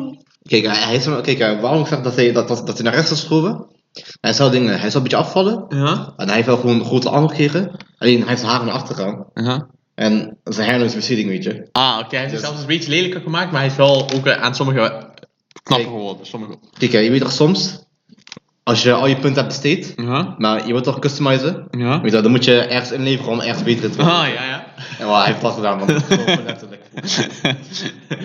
kijk, hij, is, kijk eh, waarom ik zeg dat hij, dat, dat, dat hij naar rechts is geschoven? Hij zou dingen, hij zou een beetje afvallen. Ja? En hij heeft wel gewoon een grote arm gekregen. Alleen hij heeft zijn haren naar achter gegaan. Ja. En zijn hairline is beschieting, weet je. Ah, oké. Hij heeft zichzelf een beetje lelijker gemaakt, maar hij is wel ook eh, aan sommige knapper geworden. Sommige. Kijk, hè, je weet toch soms, als je al je punten hebt besteed, Ja? maar je wilt toch customizen? Ja? Weet je, wel, dan moet je ergens inleveren om ergens beter te worden. Ah, ja, ja. En wel, hij heeft dat gedaan. Gewoon letterlijk.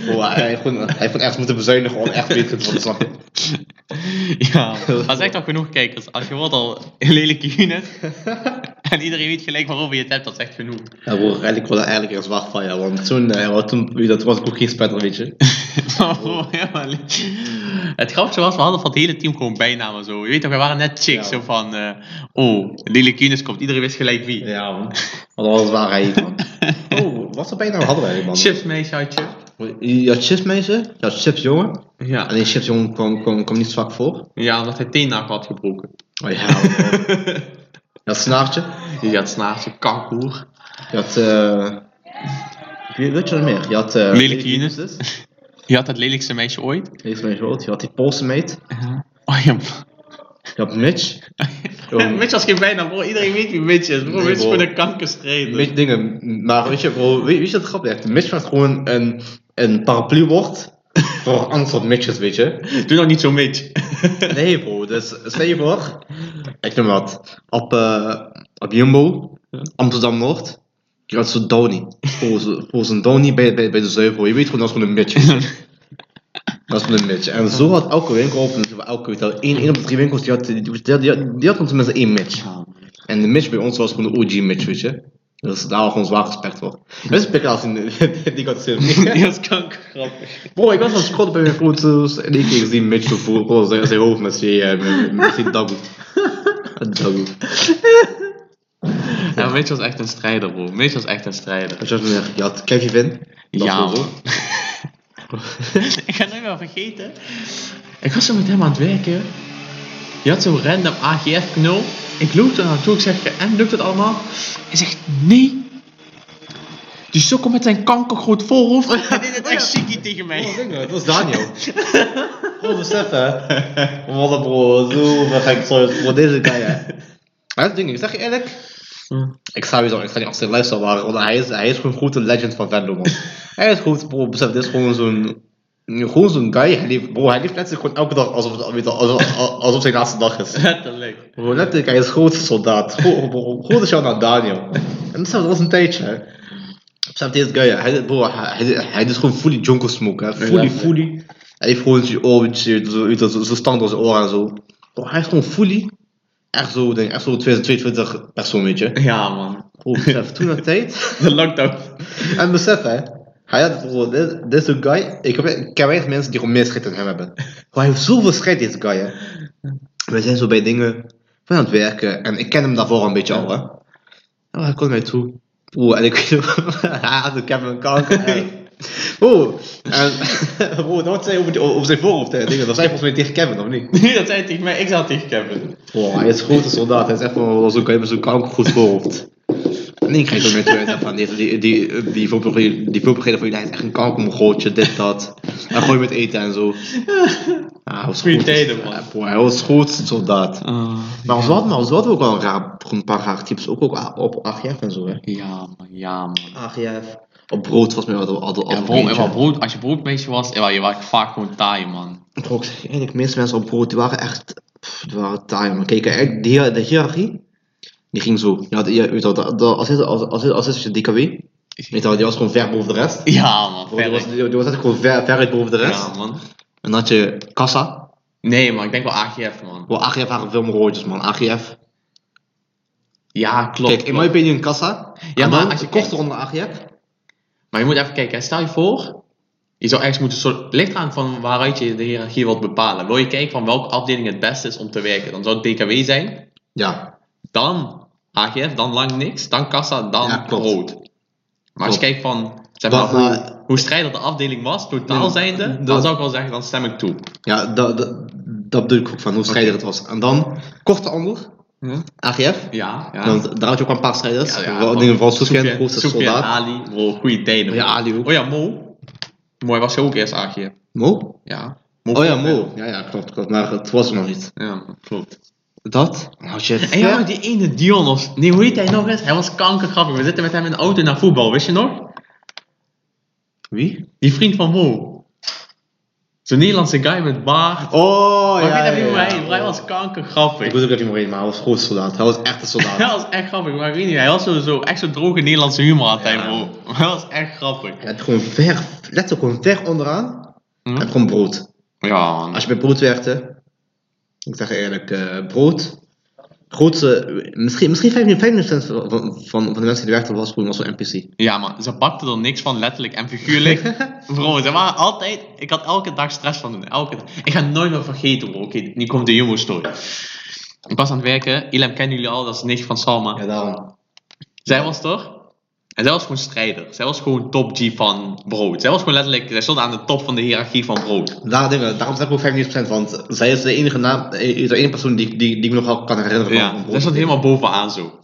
Bro, hij, heeft gewoon, hij heeft ergens moeten bezuinigen om echt beter te worden, snap je? ja. Dat is echt al genoeg kijkers. Als je wordt al een lelijke unit en iedereen weet gelijk waarover je het hebt, dat is echt genoeg. Ja, bro, eigenlijk dat eigenlijk ergens waar van, ja, want toen, eh, toen, weet je, dat was ik ook geen spetter, weet je. Maar ja, maar het grappige was, we hadden van het hele team gewoon bijnamen zo. Je weet toch, we waren net chicks Ja. zo van, eh, oh, lelijke unit komt, iedereen wist gelijk wie. Ja, man. Want dat was waar hij, man. Oh, wat voor bijnaam hadden wij, man? Chipsmeisje had je. Je had chipsmeisje, je had chipsjongen. Ja. Alleen chipsjongen kwam, kwam, kwam niet zwak voor. ja, omdat hij teennagel had gebroken. Oh ja, had snaartje. Je had snaartje, kankoer. Je had, eh... Weet weet je wat meer? Je had... eh Lelijke dus. Je had het lelijkste meisje ooit. Deze meisje rood. Je had die Poolse meid. Oh ja. Je had Mitch. Mitch was geen bijnaam, bro. Iedereen weet wie Mitch is. Bro, Nee, Mitch is gewoon een kankerstrijder. Mitch dingen. Maar weet je, bro, weet, weet je wat grappig is? Mitch was gewoon een, een paraplu-woord voor een soort Mitches, weet je. Doe nog niet zo Mitch. Nee, bro. Dus stel je voor, ik noem wat, op, eh op Jumbo, Amsterdam-Noord, je had zo'n Downy. Voor zo- voor zo'n Downy bij, bij, bij de zuivel. Je weet gewoon, dat is gewoon een je. Dat is gewoon een Mitch. En zo had elke winkel, of elke, wel, één, één op de drie winkels, die had, die, die, die, die, die had tenminste één Mitch. En de Mitch bij ons was gewoon de OG Mitch, weet je. Dus daar was gewoon zwaar respect voor. Respect als in die gaat zitten. Die was kankergrappig. Bro, ik was aan het scrollen bij mijn foto's en ik keek die Mitch voor bro, zijn, zijn hoofd met zijn, eh, met, zijn dagoe. Dagoe. Ja, Mitch was echt een strijder, bro. Mitch was echt een strijder. Weet je wat meer? Je had Kevin Vin. Dat Ja, was man. ik ga het nooit meer vergeten. Ik was zo met hem aan het werken. Je had zo'n random AGF-knul. Ik loop er naartoe. Ik zeg, en lukt het allemaal? Hij zegt, nee. Die sukkel met zijn kankergroot voorhoofd. Hij deed het echt ziekie tegen mij. Dat was Daniel. Bro, besef hè. Wat een bro, zo gek voor deze guy hè. Dat ding, ik zeg je eerlijk. Ik sta sowieso, ik sta niet als luistert, maar want hij is, hij is gewoon goed een legend van Venlo man. hij is goed, bro, besef, dit is gewoon zo'n... Gewoon zo'n guy, hij bro, hij leeft letterlijk gewoon elke dag alsof het alsof, alsof, zijn laatste dag is. Letterlijk. Bro, letterlijk, hij is grote soldaat. Grote shout naar Daniel. En dat was een tijdje hè. Besef, deze guy, hij, bro, hij, hij, doet gewoon fully jungle smoke hè. Fully, fully. Hij heeft gewoon zijn oortje, zo, zo, zo stand door zijn oren en zo. Bro, hij is gewoon fully. Echt zo, denk echt zo 2022 persoon, weet je. Ja, man. Bro, besef, toen de tijd. De lockdown. En besef hè. Hij had, dit, dit is een guy. Ik heb, ik ken weinig mensen die gewoon meer schritt dan hem hebben. Hij heeft zoveel schritt, deze guy hè. We zijn zo bij dingen van aan het werken. En ik ken hem daarvoor een beetje al hè. En hij komt naar mij toe. Bro, en ik weet nog, hij had een kanker. Bro, en bro, dat wat zei over, over zijn voorhoofd hè. Dingen. Dat zei volgens mij tegen Kevin, of niet? Nee, dat zei hij tegen mij. Ik zei het tegen Kevin. Bro, hij is een grote soldaat. Hij is echt van zo'n zo'n kankergoed voorhoofd. En ik kreeg ook en zei van die, die, die, die voorbereider van jullie, hij is echt een kankermogootje, dit, dat. En gooi met eten en zo. Hij was goed. tijden, man. Ja, bro, hij was goed soldaat. Maar we hadden, maar we hadden ook wel een, raar, een paar rare types, ook, ook op AGF en zo, hè. Ja, man. Ja, man. AGF. Op brood was mij we we Ja, altijd brood, eentje. ja, brood, als je broodmeisje was, ja, je was vaak gewoon taai, man. Ik zeg de meeste mensen op brood, die waren echt, pff, die waren taai, man. Kijk, de, hier- de hiërarchie, die ging zo. Ja, weet wel, de, de, als is als, als, als is je DKW, weet je wel, die was gewoon ver boven de rest. Ja, man. Die, was, die, die was echt gewoon ver, veruit boven de rest. Ja, man. En dan had je Kassa. Nee, man. Ik denk wel AGF, man. Bro, AGF waren veel meer roodjes, man. AGF. Ja, klopt. Kijk, in mijn opinion Kassa. Ja, maar als je kocht onder AGF. Maar je moet even kijken, stel je voor, je zou ergens moeten, soort, ligt aan van waaruit je de hiërarchie wilt bepalen. Wil je kijken van welke afdeling het beste is om te werken, dan zou het DKW zijn, Ja. Dan AGF, dan lang niks, dan kassa, dan Ja, rood. Maar als je kijkt van zeg Dat- maar, hoe, hoe strijder de afdeling was, totaal Nee, zijnde, dan zou ik wel zeggen, dan stem ik toe. Ja, dat, dat, dat bedoel ik ook van hoe strijder het was. En dan, korte onder. AGF. Ja, ja. Want daar had je ook een paar strijders. Ja, ja, dingen van Sofian, soldaat. Ali, bro, goede tijden. Ja. Ali ook. Oh ja, Mo. Mooi was je ook eerst AGF. Mo? Ja. Oh ja, Mo. Ja, ja, klopt, klopt. Maar het was er nog niet. Ja, klopt. Dat? Dan had je En ja, maar die ene Dion of... Nee, hoe heet hij nog eens? Hij was kankergrappig. We zitten met hem in de auto naar voetbal, wist je nog? Wie? Die vriend van Mo. Zo'n Nederlandse guy met baard. Oh, maar ja, ik weet ja, niet hoe ja. hij... Hij was kankergrappig. Ik weet ook niet meer heen, maar hij was groot soldaat. Hij was echt een soldaat. Hij was echt grappig, maar ik weet niet. Hij was zo, zo echt zo'n droge Nederlandse humor had hij, Ja. bro. Hij was echt grappig. Hij had gewoon ver, letterlijk gewoon ver onderaan. Hm? Hij had gewoon brood. Ja, man. Als je bij brood werkte, ik zeg eerlijk, eh, brood. Grootste, misschien, misschien 15%, van, van, van de mensen die werkten was gewoon was zo'n NPC. Ja, man. Ze pakten er niks van, letterlijk en figuurlijk. Bro, ze waren altijd... Ik had elke dag stress van doen. Elke dag. Ik ga het nooit meer vergeten, bro. Oké, nu komt de Jumbo story. Ik was aan het werken. Ilem kennen jullie al, dat is nicht van Salma. Ja, daarom. Zij was toch? En zij was gewoon strijder. Zij was gewoon top G van brood. Zij was gewoon letterlijk... Zij stond aan de top van de hiërarchie van brood. Daar, daarom zeg ik ook 15%, want zij is de enige naam, eh, is de enige persoon die, die, die ik me nog wel kan herinneren van, Ja, van zij stond helemaal bovenaan zo.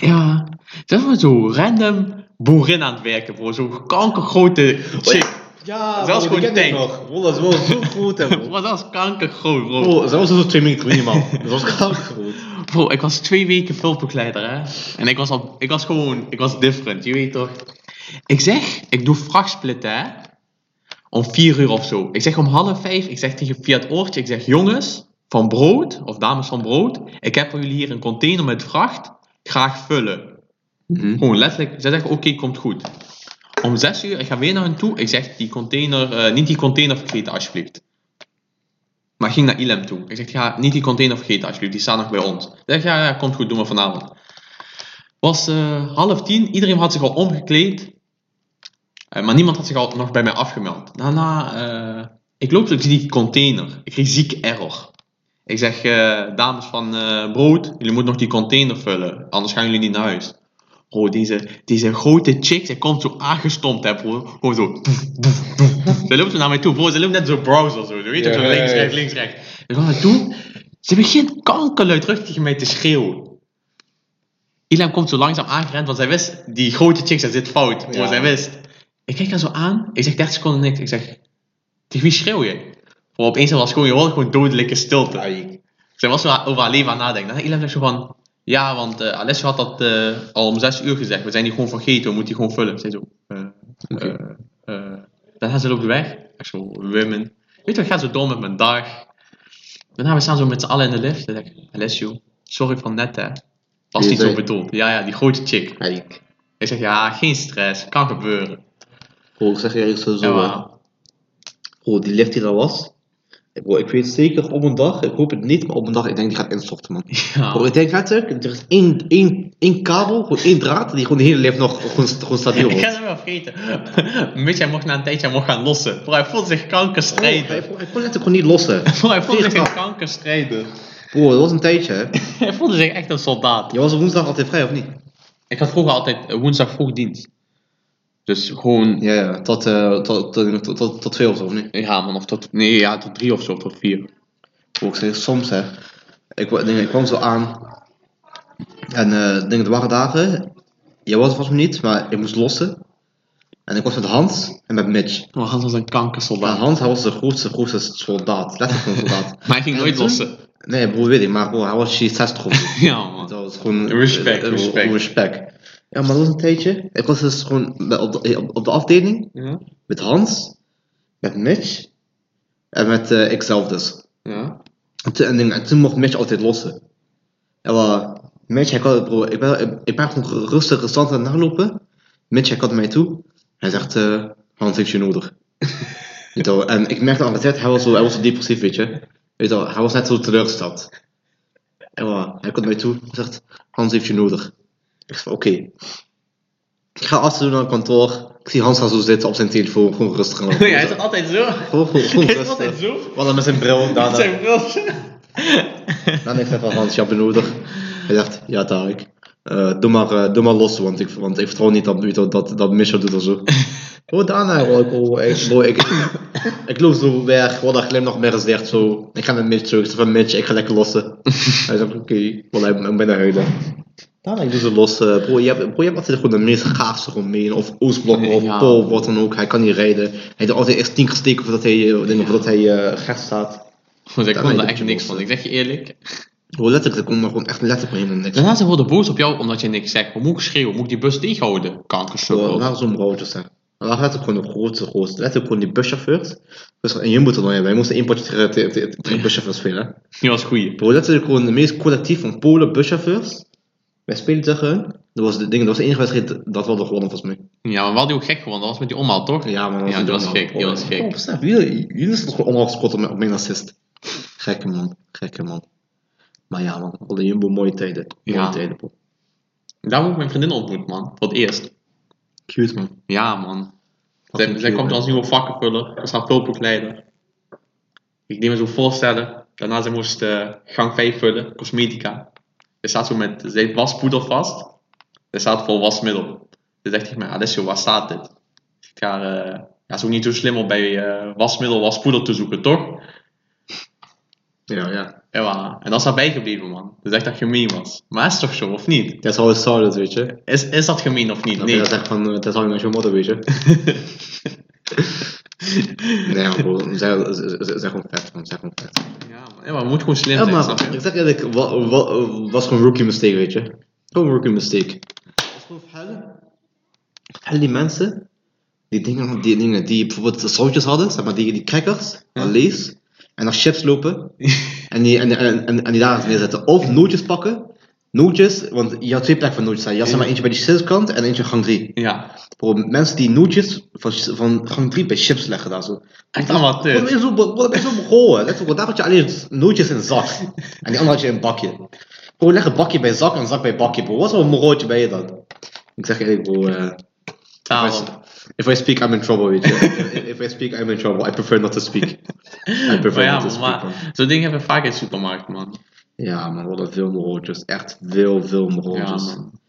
Ja, zij was zo random boerin aan het werken, bro. Zo'n kankergrote chick. Ja, Zelfs die gewoon ik tank. nog. Bro, dat wel zo goed, hè, bro. Bro, dat was kankergroot, bro. Bro, zij was zo 2 meter minimaal. Dat was kankergroot. Bro, ik was twee weken vulpbegeleider, hè. En ik was, al, ik was gewoon, ik was different, je weet toch. Ik zeg, ik doe vrachtsplitten, hè. Om vier uur of zo. Ik zeg om half vijf, ik zeg tegen via het oortje, ik zeg jongens, van brood, of dames van brood, ik heb voor jullie hier een container met vracht, graag vullen. Gewoon letterlijk, zij zeggen oké, komt goed. Om zes uur, ik ga weer naar hen toe, ik zeg die container, eh, niet die container vergeten alsjeblieft. Maar ik ging naar Ilem toe. Ik zeg, ja, niet die container vergeten alsjeblieft, die staat nog bij ons. Ik zeg, ja, ja, komt goed, doen we vanavond. Was eh, half tien, iedereen had zich al omgekleed. Eh, maar niemand had zich al nog bij mij afgemeld. Daarna, ik loop zo, ik zie die container. Ik kreeg zieke error. Ik zeg, dames van brood, jullie moeten nog die container vullen, anders gaan jullie niet naar huis. Bro, deze, deze grote chick, zij komt zo aangestompt, hè, bro. Gewoon zo. Ze loopt zo naar mij toe, bro. Ze loopt net zo browser, zo. Weet je, zo links, rechts, links, rechts. Ze gaat naartoe. Ze begint kankerluid terug tegen mij te schreeuwen. Ilan komt zo langzaam aangerend, want zij wist, die grote chicks, dat zit fout. Bro, Ja. zij wist. Ik kijk haar zo aan, ik zeg 30 seconden niks. Ik zeg, tegen wie schreeuw je? Bro, opeens was gewoon, je hoorde gewoon dodelijke stilte. Zij was zo over haar leven aan nadenken. Dan Ilan zegt zo van, ja, want eh Alessio had dat eh, al om 6 uur gezegd. We zijn die gewoon vergeten, we moeten die gewoon vullen. Zij zo, eh. Dan gaan ze loopt weg. Ik zo, women. Weet je wat, gaat zo door met mijn dag. Daarna we staan zo met z'n allen in de lift. Dan zeg ik, Alessio, sorry van net hè. Was niet zo bedoeld. Ja, ja, die grote chick. Ik zeg, ja, geen stress, kan gebeuren. Bro, ik zeg je eerlijk zo. Ja, maar, Bro, die lift die er was. Ik weet zeker op een dag, ik hoop het niet, maar op een dag, ik denk die gaat instorten, man. Bro, ja. ik denk letterlijk, er is één, één, één kabel, gewoon één draad, die gewoon de hele lift nog gewoon, gewoon stabiel Ik ga wordt. het wel vergeten. Mitch, hij mocht na een tijdje hij mocht gaan lossen. Bro, hij voelde zich Oh, kankerstrijder. hij, kon- hij kon letterlijk gewoon niet lossen. Bro, hij voelde zich een kankerstrijder. Bro, dat was een tijdje, hè. Hij voelde zich echt een soldaat. Je was op woensdag altijd vrij, of niet? Ik had vroeger altijd eh, woensdag vroeg dienst. Dus gewoon, Ja, ja, tot, eh, tot, tot, tot, tot, tot twee of zo, of niet? ja man, of tot, nee, ja, tot drie of zo, tot vier. Zeg soms, hè. Ik, denk, ik kwam zo aan. En eh, ik denk, er waren dagen, jij was er volgens mij niet, maar ik moest lossen. En ik was met Hans en met Mitch. Oh, Hans was een kankersoldaat. Hans, hij was de grootste, grootste soldaat. Letterlijk een soldaat. Maar hij ging En nooit toen- lossen. Nee, broer, weet ik, maar broer, hij was G60 of zo. Ja man. Dat was gewoon... Respect, eh, respect. respect. Ja, maar dat was een tijdje. Ik was dus gewoon bij- op de, op, op de afdeling Ja? met Hans, met Mitch en met eh, ikzelf dus. Ja? En toen, en, ding- en toen mocht Mitch altijd lossen. En wel, Mitch, hij kwam, bro, ik ben, ik ben gewoon rustig restant aan het nalopen. Mitch, hij kwam naar mij toe. Hij zegt, eh, Hans heeft je nodig. Weet je wel, en ik merkte al tijd, hij was zo, hij was zo depressief, weet je. Weet je wel, hij was net zo teleurgesteld. En wel, hij komt naar mij toe en zegt, Hans heeft je nodig. Ik zeg, oké. Ik ga afdoen naar het kantoor. Ik zie Hans gaan zo zitten op zijn telefoon, gewoon rustig aan. Ja, hij is altijd zo. Gewoon, gewoon, gewoon Hij is altijd zo. Wat dan met zijn bril, Met daarna. zijn bril. Dan ik zeg van Hans, je hebt nodig. Hij zegt, ja Tarek, eh doe, maar, eh, doe maar los, want ik, want ik vertrouw niet dat, dat, dat Michel doet of zo. Oh, daarna, bro, ik, bro, ik, bro, ik, ik loop zo weg, bro, dat glimlach meer gezicht zo. Ik ga naar Mitch terug, van Mitch, ik ga lekker lossen. Hij zegt, oké, bro, ik ben bijna huilen. Ik doe ze los, bro, je hebt, bro, je hebt altijd gewoon de meest gaafste Romein, of Oostblok, of Ja. Pool, wat dan ook. Hij kan niet rijden. Hij doet altijd eerst tien keer steken voordat hij, eh, dingen, voordat hij gast staat. Want ik Ja, kon er echt moet niks je van. Ik zeg je eerlijk. Bro, letterlijk, er komt er gewoon echt letterlijk helemaal niks. Daarna ze worden boos op jou omdat je niks zegt. Maar moet ik schreeuwen? Moet ik die bus tegenhouden? Kankersukkel. waren zo'n broodjes, hè. We waren letterlijk gewoon de grootste, grootste. Letterlijk gewoon die buschauffeurs. Dus een jumbo toernooi hebben. Wij moesten één potje tegen buschauffeurs spelen. Die was goeie. Bro, letterlijk gewoon de meest collectief van Polen buschauffeurs. Wij spelen tegen. Dat was de ding, dat was de enige wedstrijd dat we hadden gewonnen volgens mij. Ja, maar wel die ook gek gewonnen. Dat was met die omhaal, toch? Ja, maar Ja, die was allemaal. gek, die was gek. Bro, besef, jullie, jullie zijn toch allemaal gescoord op mijn, assist. Gekke man, gekke man. Maar ja man, alle jumbo mooie tijden. Mooie Ja. tijden, bro. Daar heb ik mijn vriendin ontmoet, man. Voor het eerst. Cute man. Ja, man. Zij, zij cute, komt man. als nieuwe vakkenvuller. Dat is haar vulproefleider. Ik deed me zo voorstellen. Daarna ze moest eh, gang 5 vullen, cosmetica. Ze staat zo met, heeft waspoeder vast. Ze staat vol wasmiddel. Ze zegt tegen mij, Alessio, waar staat dit? Ik ga, eh, ja, is ook niet zo slim om bij eh, wasmiddel waspoeder te zoeken, toch? Ja, ja. Ja, en dat is haar bijgebleven, man. Dus echt dat gemeen was. Maar is toch zo, of niet? Dat is always started, weet je. Is, is dat gemeen of niet? Dat Nee. je zegt van, uh, dat is al een motto, weet je. nee, maar bro, zij, zij, zij gewoon vet, man. Gewoon vet. Ja, maar, moet gewoon slim Ja, zijn, snap je? ik zeg eerlijk, wa- wa- was gewoon rookie mistake, weet je. Gewoon rookie mistake. Al die mensen, die dingen, die dingen, die bijvoorbeeld sausjes hadden, zeg maar, die, die crackers, Ja. Lees, en naar chips lopen, en die, en, en, en, en die daar eens neerzetten. Of nootjes pakken, nootjes, want je had twee plekken van nootjes staan. Je had maar eentje bij die chipskant en eentje gang 3. Ja. Bro, mensen die nootjes van, van gang 3 bij chips leggen daar zo. Echt allemaal Wat ben tut. je zo, wat je zo begonnen? Let op, daar had je alleen nootjes in een zak. En die andere had je in een bakje. Bro, leg een bakje bij zak en zak bij bakje, bro. Wat voor morootje ben je dan? Ik zeg eerlijk, bro. eh, Daarom. if I speak, I'm in trouble, weet je. if, if I speak, I'm in trouble. I prefer not to speak. I prefer Maar ja, not to speak, maar zo'n ding hebben we vaak in de supermarkt, man. Ja, man, wat een morootjes. Echt veel, veel Ja.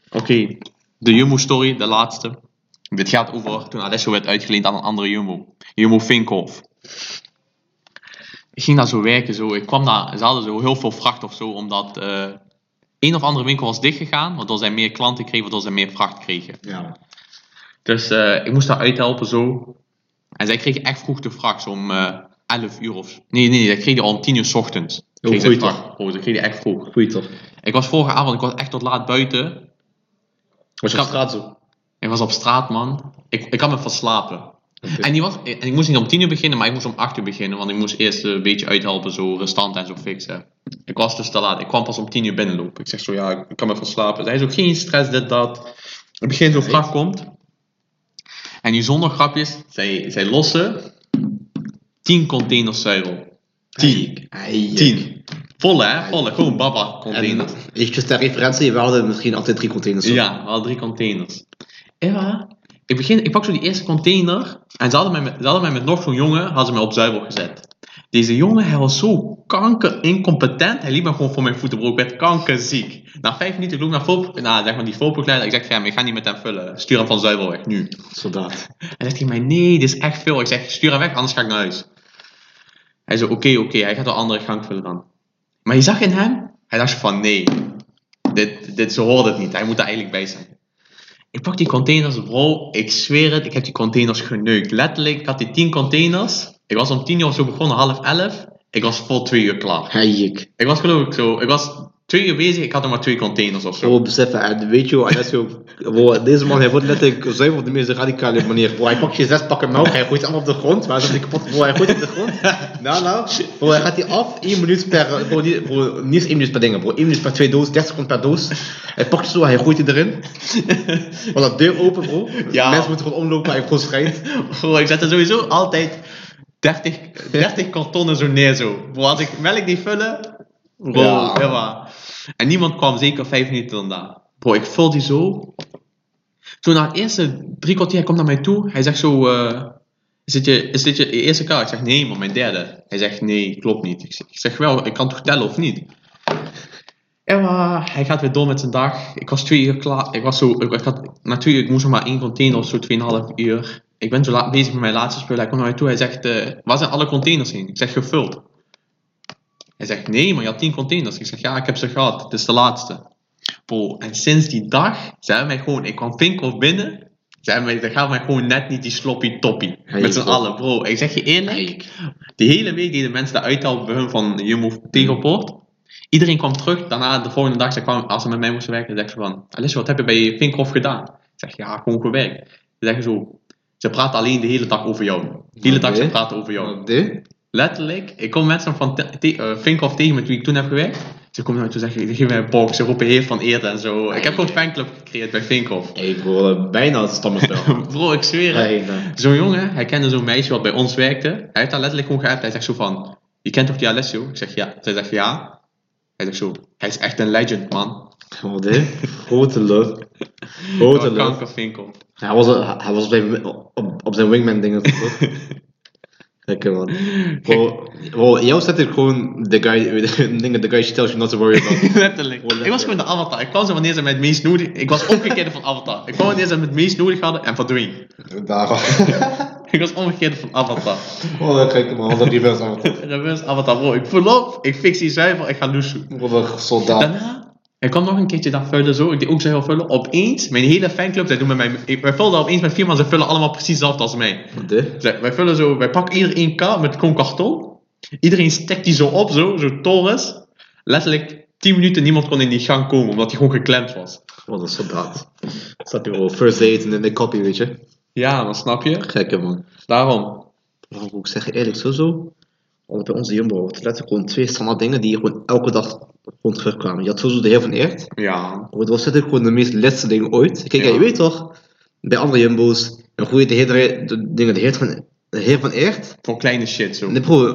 Oké, de Jumbo-story, de laatste. Dit gaat over toen Alessio werd uitgeleend aan een andere Jumbo. Jumbo Vinkhoff. Ik ging daar zo werken, zo. Ik kwam daar, ze hadden zo heel veel vracht of zo, omdat eh, een of andere winkel was dichtgegaan, waardoor zij meer klanten kregen, waardoor zij meer vracht kregen. Ja. Dus eh, ik moest daar uithelpen zo. En zij kregen echt vroeg de vracht, zo om eh 11 uur of... Nee, nee, nee, zij kregen al om 10 uur 's ochtends. Goeie vracht. Oh, ze kregen echt vroeg. Goeie toch? Ik was vorige avond, ik was echt tot laat buiten. Was je Ik op straat zo? Ik was op straat, man. Ik, ik had me verslapen. En, die was, en ik moest niet om 10 uur beginnen, maar ik moest om 8 uur beginnen. Want ik moest eerst een beetje uithelpen, zo restant en zo fixen. Ik was dus te laat. Ik kwam pas om 10 uur binnenlopen. Ik zeg zo, ja, ik kan me verslapen. Hij is ook geen stress, dit, dat. Het begin zo'n vracht komt. En die zonder grapjes, zij, zij lossen 10 containers zuivel. 10. 10. Volle, hè? Volle. Gewoon baba En containers. ik ter referentie, we hadden misschien altijd drie containers. zo. Ja, we hadden drie containers. Ja, ik, begin, ik pak zo die eerste container. En ze hadden mij met, ze hadden mij met nog zo'n jongen hadden ze mij op zuivel gezet. Deze jongen, hij was zo kanker incompetent. Hij liep me gewoon voor mijn voeten, bro. Ik werd kankerziek. Na vijf minuten loop ik naar Volp, nou, zeg maar die volpokleider. Ik zeg tegen hem, ik ga niet met hem vullen. Stuur hem van zuivel weg, nu. Soldaat. Hij zegt tegen mij, nee, dit is echt veel. Ik zeg, stuur hem weg, anders ga ik naar huis. Hij zei, oké, oké, hij gaat de andere gang vullen dan. Maar je zag in hem, hij dacht van, nee, dit, dit, zo hoort het niet. Hij moet er eigenlijk bij zijn. Ik pak die containers, bro, ik zweer het, ik heb die containers geneukt. Letterlijk, ik had die 10 containers. Ik was om 10 uur of zo begonnen, half 11. Ik was voor 2 uur klaar. Heijik. Ik was geloof ik zo, ik was 2 uur bezig, ik had nog maar 2 containers of zo. Bro, beseffen, en weet je ook- bro, deze man, hij wordt letterlijk zuiver op de meest radicale manier. Bro, hij pakt je zes pakken melk, hij gooit ze allemaal op de grond, maar hij kapot, bro, hij gooit het op de grond. Nou, nou, bro, hij gaat die af, 1 minuut per, bro, die, bro niet eens 1 minuut per ding, bro, 1 minuut per 2 doos, 30 seconden per doos. Hij pakt zo, hij gooit die erin. Bro, dat deur open, bro. Ja. Mensen moeten gewoon omlopen, hij heeft gewoon schijnt. Bro, ik zet er sowieso altijd 30, 30 kartonnen zo neer zo. Bro, als ik melk die vullen, bro, Ja. maar. En niemand kwam zeker 5 minuten daarna. Bro, ik vul die zo. Zo na de eerste drie kwartier, hij komt naar mij toe. Hij zegt zo, eh, is, dit je, is dit je eerste kaart? Ik zeg, nee man, mijn derde. Hij zegt, nee, klopt niet. Ik zeg, ik zeg wel, ik kan toch tellen of niet? Maar hij gaat weer door met zijn dag. Ik was twee uur klaar. Ik was zo, ik, ik had, na twee uur, ik moest nog maar één container of zo, tweeënhalf uur. Ik ben zo la- bezig met mijn laatste spullen. Hij komt naar mij toe. Hij zegt, eh, waar zijn alle containers heen? Ik zeg, gevuld. Hij zegt, nee, maar je had tien containers. Ik zeg, ja, ik heb ze gehad. Het is de laatste. Bro, en sinds die dag, ze hebben mij gewoon, ik kwam Vinkel binnen. Ze hebben mij, ze gaven mij gewoon net niet die sloppy toppie. Hey, met z'n allen, bro. Ik zeg je eerlijk, die hele week deden mensen de uithaal bij hun van Jumbo Tegelpoort. Iedereen kwam terug. Daarna, de volgende dag, ze kwamen, als ze met mij moesten werken, zeggen ze van, Alice, wat heb je bij Vinkhoff gedaan? Ik zeg, ja, gewoon gewerkt. Ze zeggen zo, ze praten alleen de hele dag over jou. De hele dag ze praten over jou. Wat? Letterlijk, ik kom mensen van te- eh, Vinkhoff tegen met wie ik toen heb gewerkt. Ze komen naar me toe en zeggen, geef mij een box, ze roepen heer van eerder en zo. Ik heb gewoon een fanclub gecreëerd bij Vinkhoff. Hey bro, bijna het stammenspel. Bro, ik zweer het. Nou. Zo'n jongen, hij kende zo'n meisje wat bij ons werkte. Hij heeft daar letterlijk gewoon geappt. Hij zegt zo van, je kent toch die Alessio? Ik zeg ja. Zij zegt ja. Hij zegt zo, hij is echt een legend, man. Wat dit? Grote love. Grote love. kankervinkel. Hij was, hij was op, zijn, op, op zijn wingman dingen. Lekker man. Bro, bro, jou zet ik gewoon de guy, dingen, de guy she tells you not to worry about. letterlijk. Ik was gewoon de avatar. Ik kwam zo wanneer ze mij het meest nodig... Ik was omgekeerde van avatar. Ik kwam wanneer ze me het meest nodig hadden en verdween. Daarom. Ik was omgekeerde van avatar. Wat een gekke man, een reverse avatar. Reverse avatar, bro. Ik voel op, ik fix die zuiver, ik ga loesoe. Wat een soldaat. Daarna, ik kwam nog een keertje daar vullen zo, ik deed ook zuiver vullen. Opeens, mijn hele fanclub, zij doen met mij, ik, wij vullen opeens met vier man, ze vullen allemaal precies hetzelfde als mij. Zij- wij vullen zo, wij pakken ieder één k met gewoon karton. Iedereen stekt die zo op, zo, zo torens. Letterlijk 10 minuten, niemand kon in die gang komen, omdat hij gewoon geklemd was. Wat een soldaat. Snap je wel, first date en dan de copy, weet je. Ja, dan snap je. Gekke man. Daarom. Moet ik zeggen, eerlijk, sowieso. Want bij onze Jumbo, het letterlijk gewoon twee standaard dingen die gewoon elke dag gewoon terugkwamen. Je had sowieso de heer van Eert. Ja. Het was letterlijk gewoon de meest laatste dingen ooit. Kijk, Ja. je weet toch, bij andere Jumbo's, gooi je de heer, de, dingen, de heer van, de heer van Eert. Voor kleine shit zo. Nee, bro,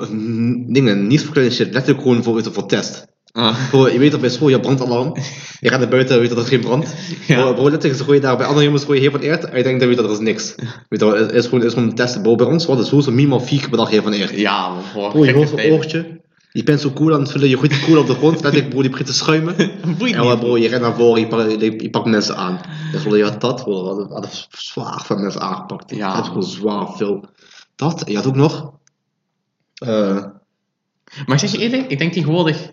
dingen, niet voor kleine shit, letterlijk gewoon voor, voor test. Ah. Bro, je weet toch bij school, je brandalarm. Je gaat naar buiten, weet dat er geen brand. Ja. Bro, bro, letterlijk, ze gooien daar bij andere jongens gooi je heer van Eert. En je denkt, dan weet dat er is niks. Weet je het is gewoon, is gewoon testen. Bro, bij ons was het sowieso minimaal vier keer per dag heer van Eert. Ja, man. Bro, je hoort tijden. oortje. Je bent zo cool aan het vullen, je gooit die cool op de grond. Letterlijk, bro, die begint te schuimen. Boeit En niet. wat, bro, je rent naar voren, je pakt, je, je pakt mensen aan. Dus je had dat, we hadden, zwaar veel mensen aangepakt. Ja. Had gewoon zwaar veel. Dat, en je had ook nog... eh Maar ik zeg je eerlijk, ik denk tegenwoordig,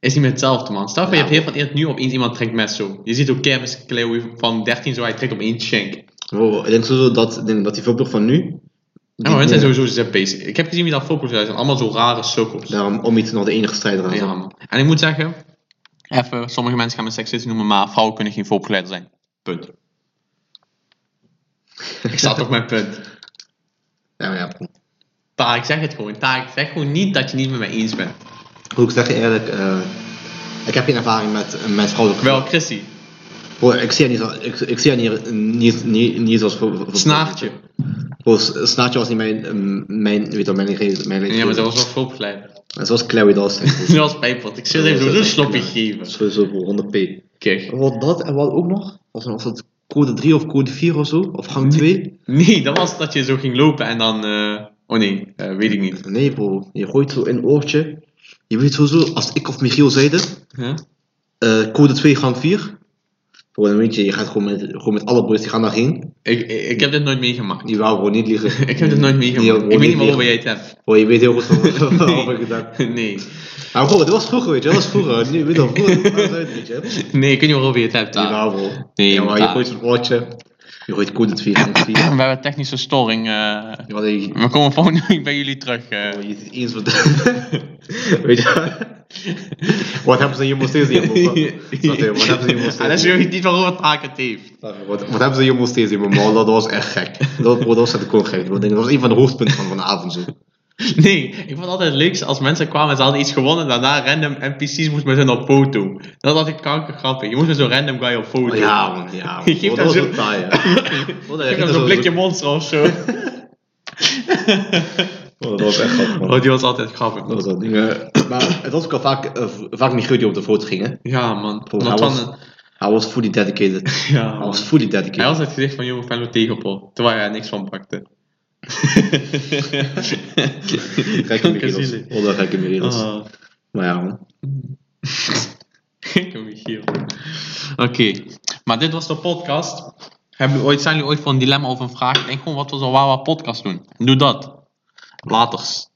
is niet meer hetzelfde, man. Stel je hebt heel van eerst nu opeens iemand trekt mes zo. Je ziet ook Kermis Cleo van 13 zo, hij trekt opeens shank. Bro, ik denk sowieso dat, denk dat die filmploeg van nu... Ja, maar hun zijn sowieso bezig. Ik heb gezien wie dat focus zijn. allemaal zo rare sukkels. Daarom om iets nog de enige strijder aan te Ja, zijn. man. En ik moet zeggen, even, sommige mensen gaan me seksist noemen, maar vrouwen kunnen geen voorbegeleider zijn. Punt. ik sta toch mijn punt. Ja, maar ja. Ta, ik zeg het gewoon. Ta, ik zeg gewoon niet dat je niet met mij eens bent. Hoe ik zeg je eerlijk, eh, ik heb geen ervaring met, met vrouwelijke Wel, Chrissy. Bro, ik zie haar niet, ik, ik zie haar niet, niet, niet, niet voor- Snaartje. Bro, S- Snaartje was niet mijn, ehm, mijn, weet je mijn, mijn, mijn Ja, maar dat was wel voorbegeleider. Het was Chloe Dawson. Dat was pijpot. Ik Ja, even dat sloppy echt, geven. Sowieso voor 100p. Kijk. Wat dat en wat ook nog? Was, was dat code 3 of code 4 of zo? Of gang 2? Nee, dat was dat je zo ging lopen en dan... eh, Oh nee, eh, weet ik niet. Nee bro, je gooit zo in een oortje. Je weet sowieso, als ik of Michiel zeiden, eh, code 2 gang 4. Weet je, gaat gewoon met, gewoon met alle boys, die gaan daarheen. Ik, ik, ik heb dit nooit meegemaakt. Die wou gewoon niet liegen. Ik heb dit nooit meegemaakt. Ik weet niet waarover jij het hebt. Bro, je weet heel goed van ik gedaan. Nee. Maar bro, dat was vroeger, weet je, dat was vroeger. Nu, weet je wel, vroeger was het, weet je. Nee, ik weet niet waarover je het hebt. Die wou. Nee, ja, maar je gooit zo'n oortje. Je gooit code 2 gang 4. We hebben technische storing. eh. Ja, je, we komen volgende week bij jullie terug. eh. bro, je ziet eens wat... weet je Wat hebben ze hier nog steeds in? Wat hebben ze hier nog En zie je niet waarover het het heeft. Wat, hebben ze in mijn mouw? Dat was echt gek. Dat, dat was echt gewoon gek. Dat was een van de hoogtepunten van, van de avond zo. Nee, ik vond het altijd het leukste als mensen kwamen en ze hadden iets gewonnen en daarna random NPC's moest met hun op foto. Dat had ik kanker grappig. Je moest met zo'n random guy op foto. Ja man, ja man. Je geeft hem zo zo'n zo- blikje monster of zo. Bro, Dat was echt grappig man. Oh, die was altijd grappig. Dat was dat ding. Maar het was ook al vaak, eh, vaak Michiel die op de foto ging hè. Ja, man. Bro, hij, was, hij was fully dedicated. ja, Hij was fully Hij dedicated. was het gezicht van jonge Venlo tegenpol, terwijl hij er niks van bakte. Gekke Michiel. Oh, dat gekke Michiel. Ah. Maar ja man. Gekke Michiel. Oké, maar dit was de podcast. Hebben jullie ooit, zijn jullie ooit voor een dilemma of een vraag? Denk gewoon wat we zo waar podcast doen. Doe dat. Laters.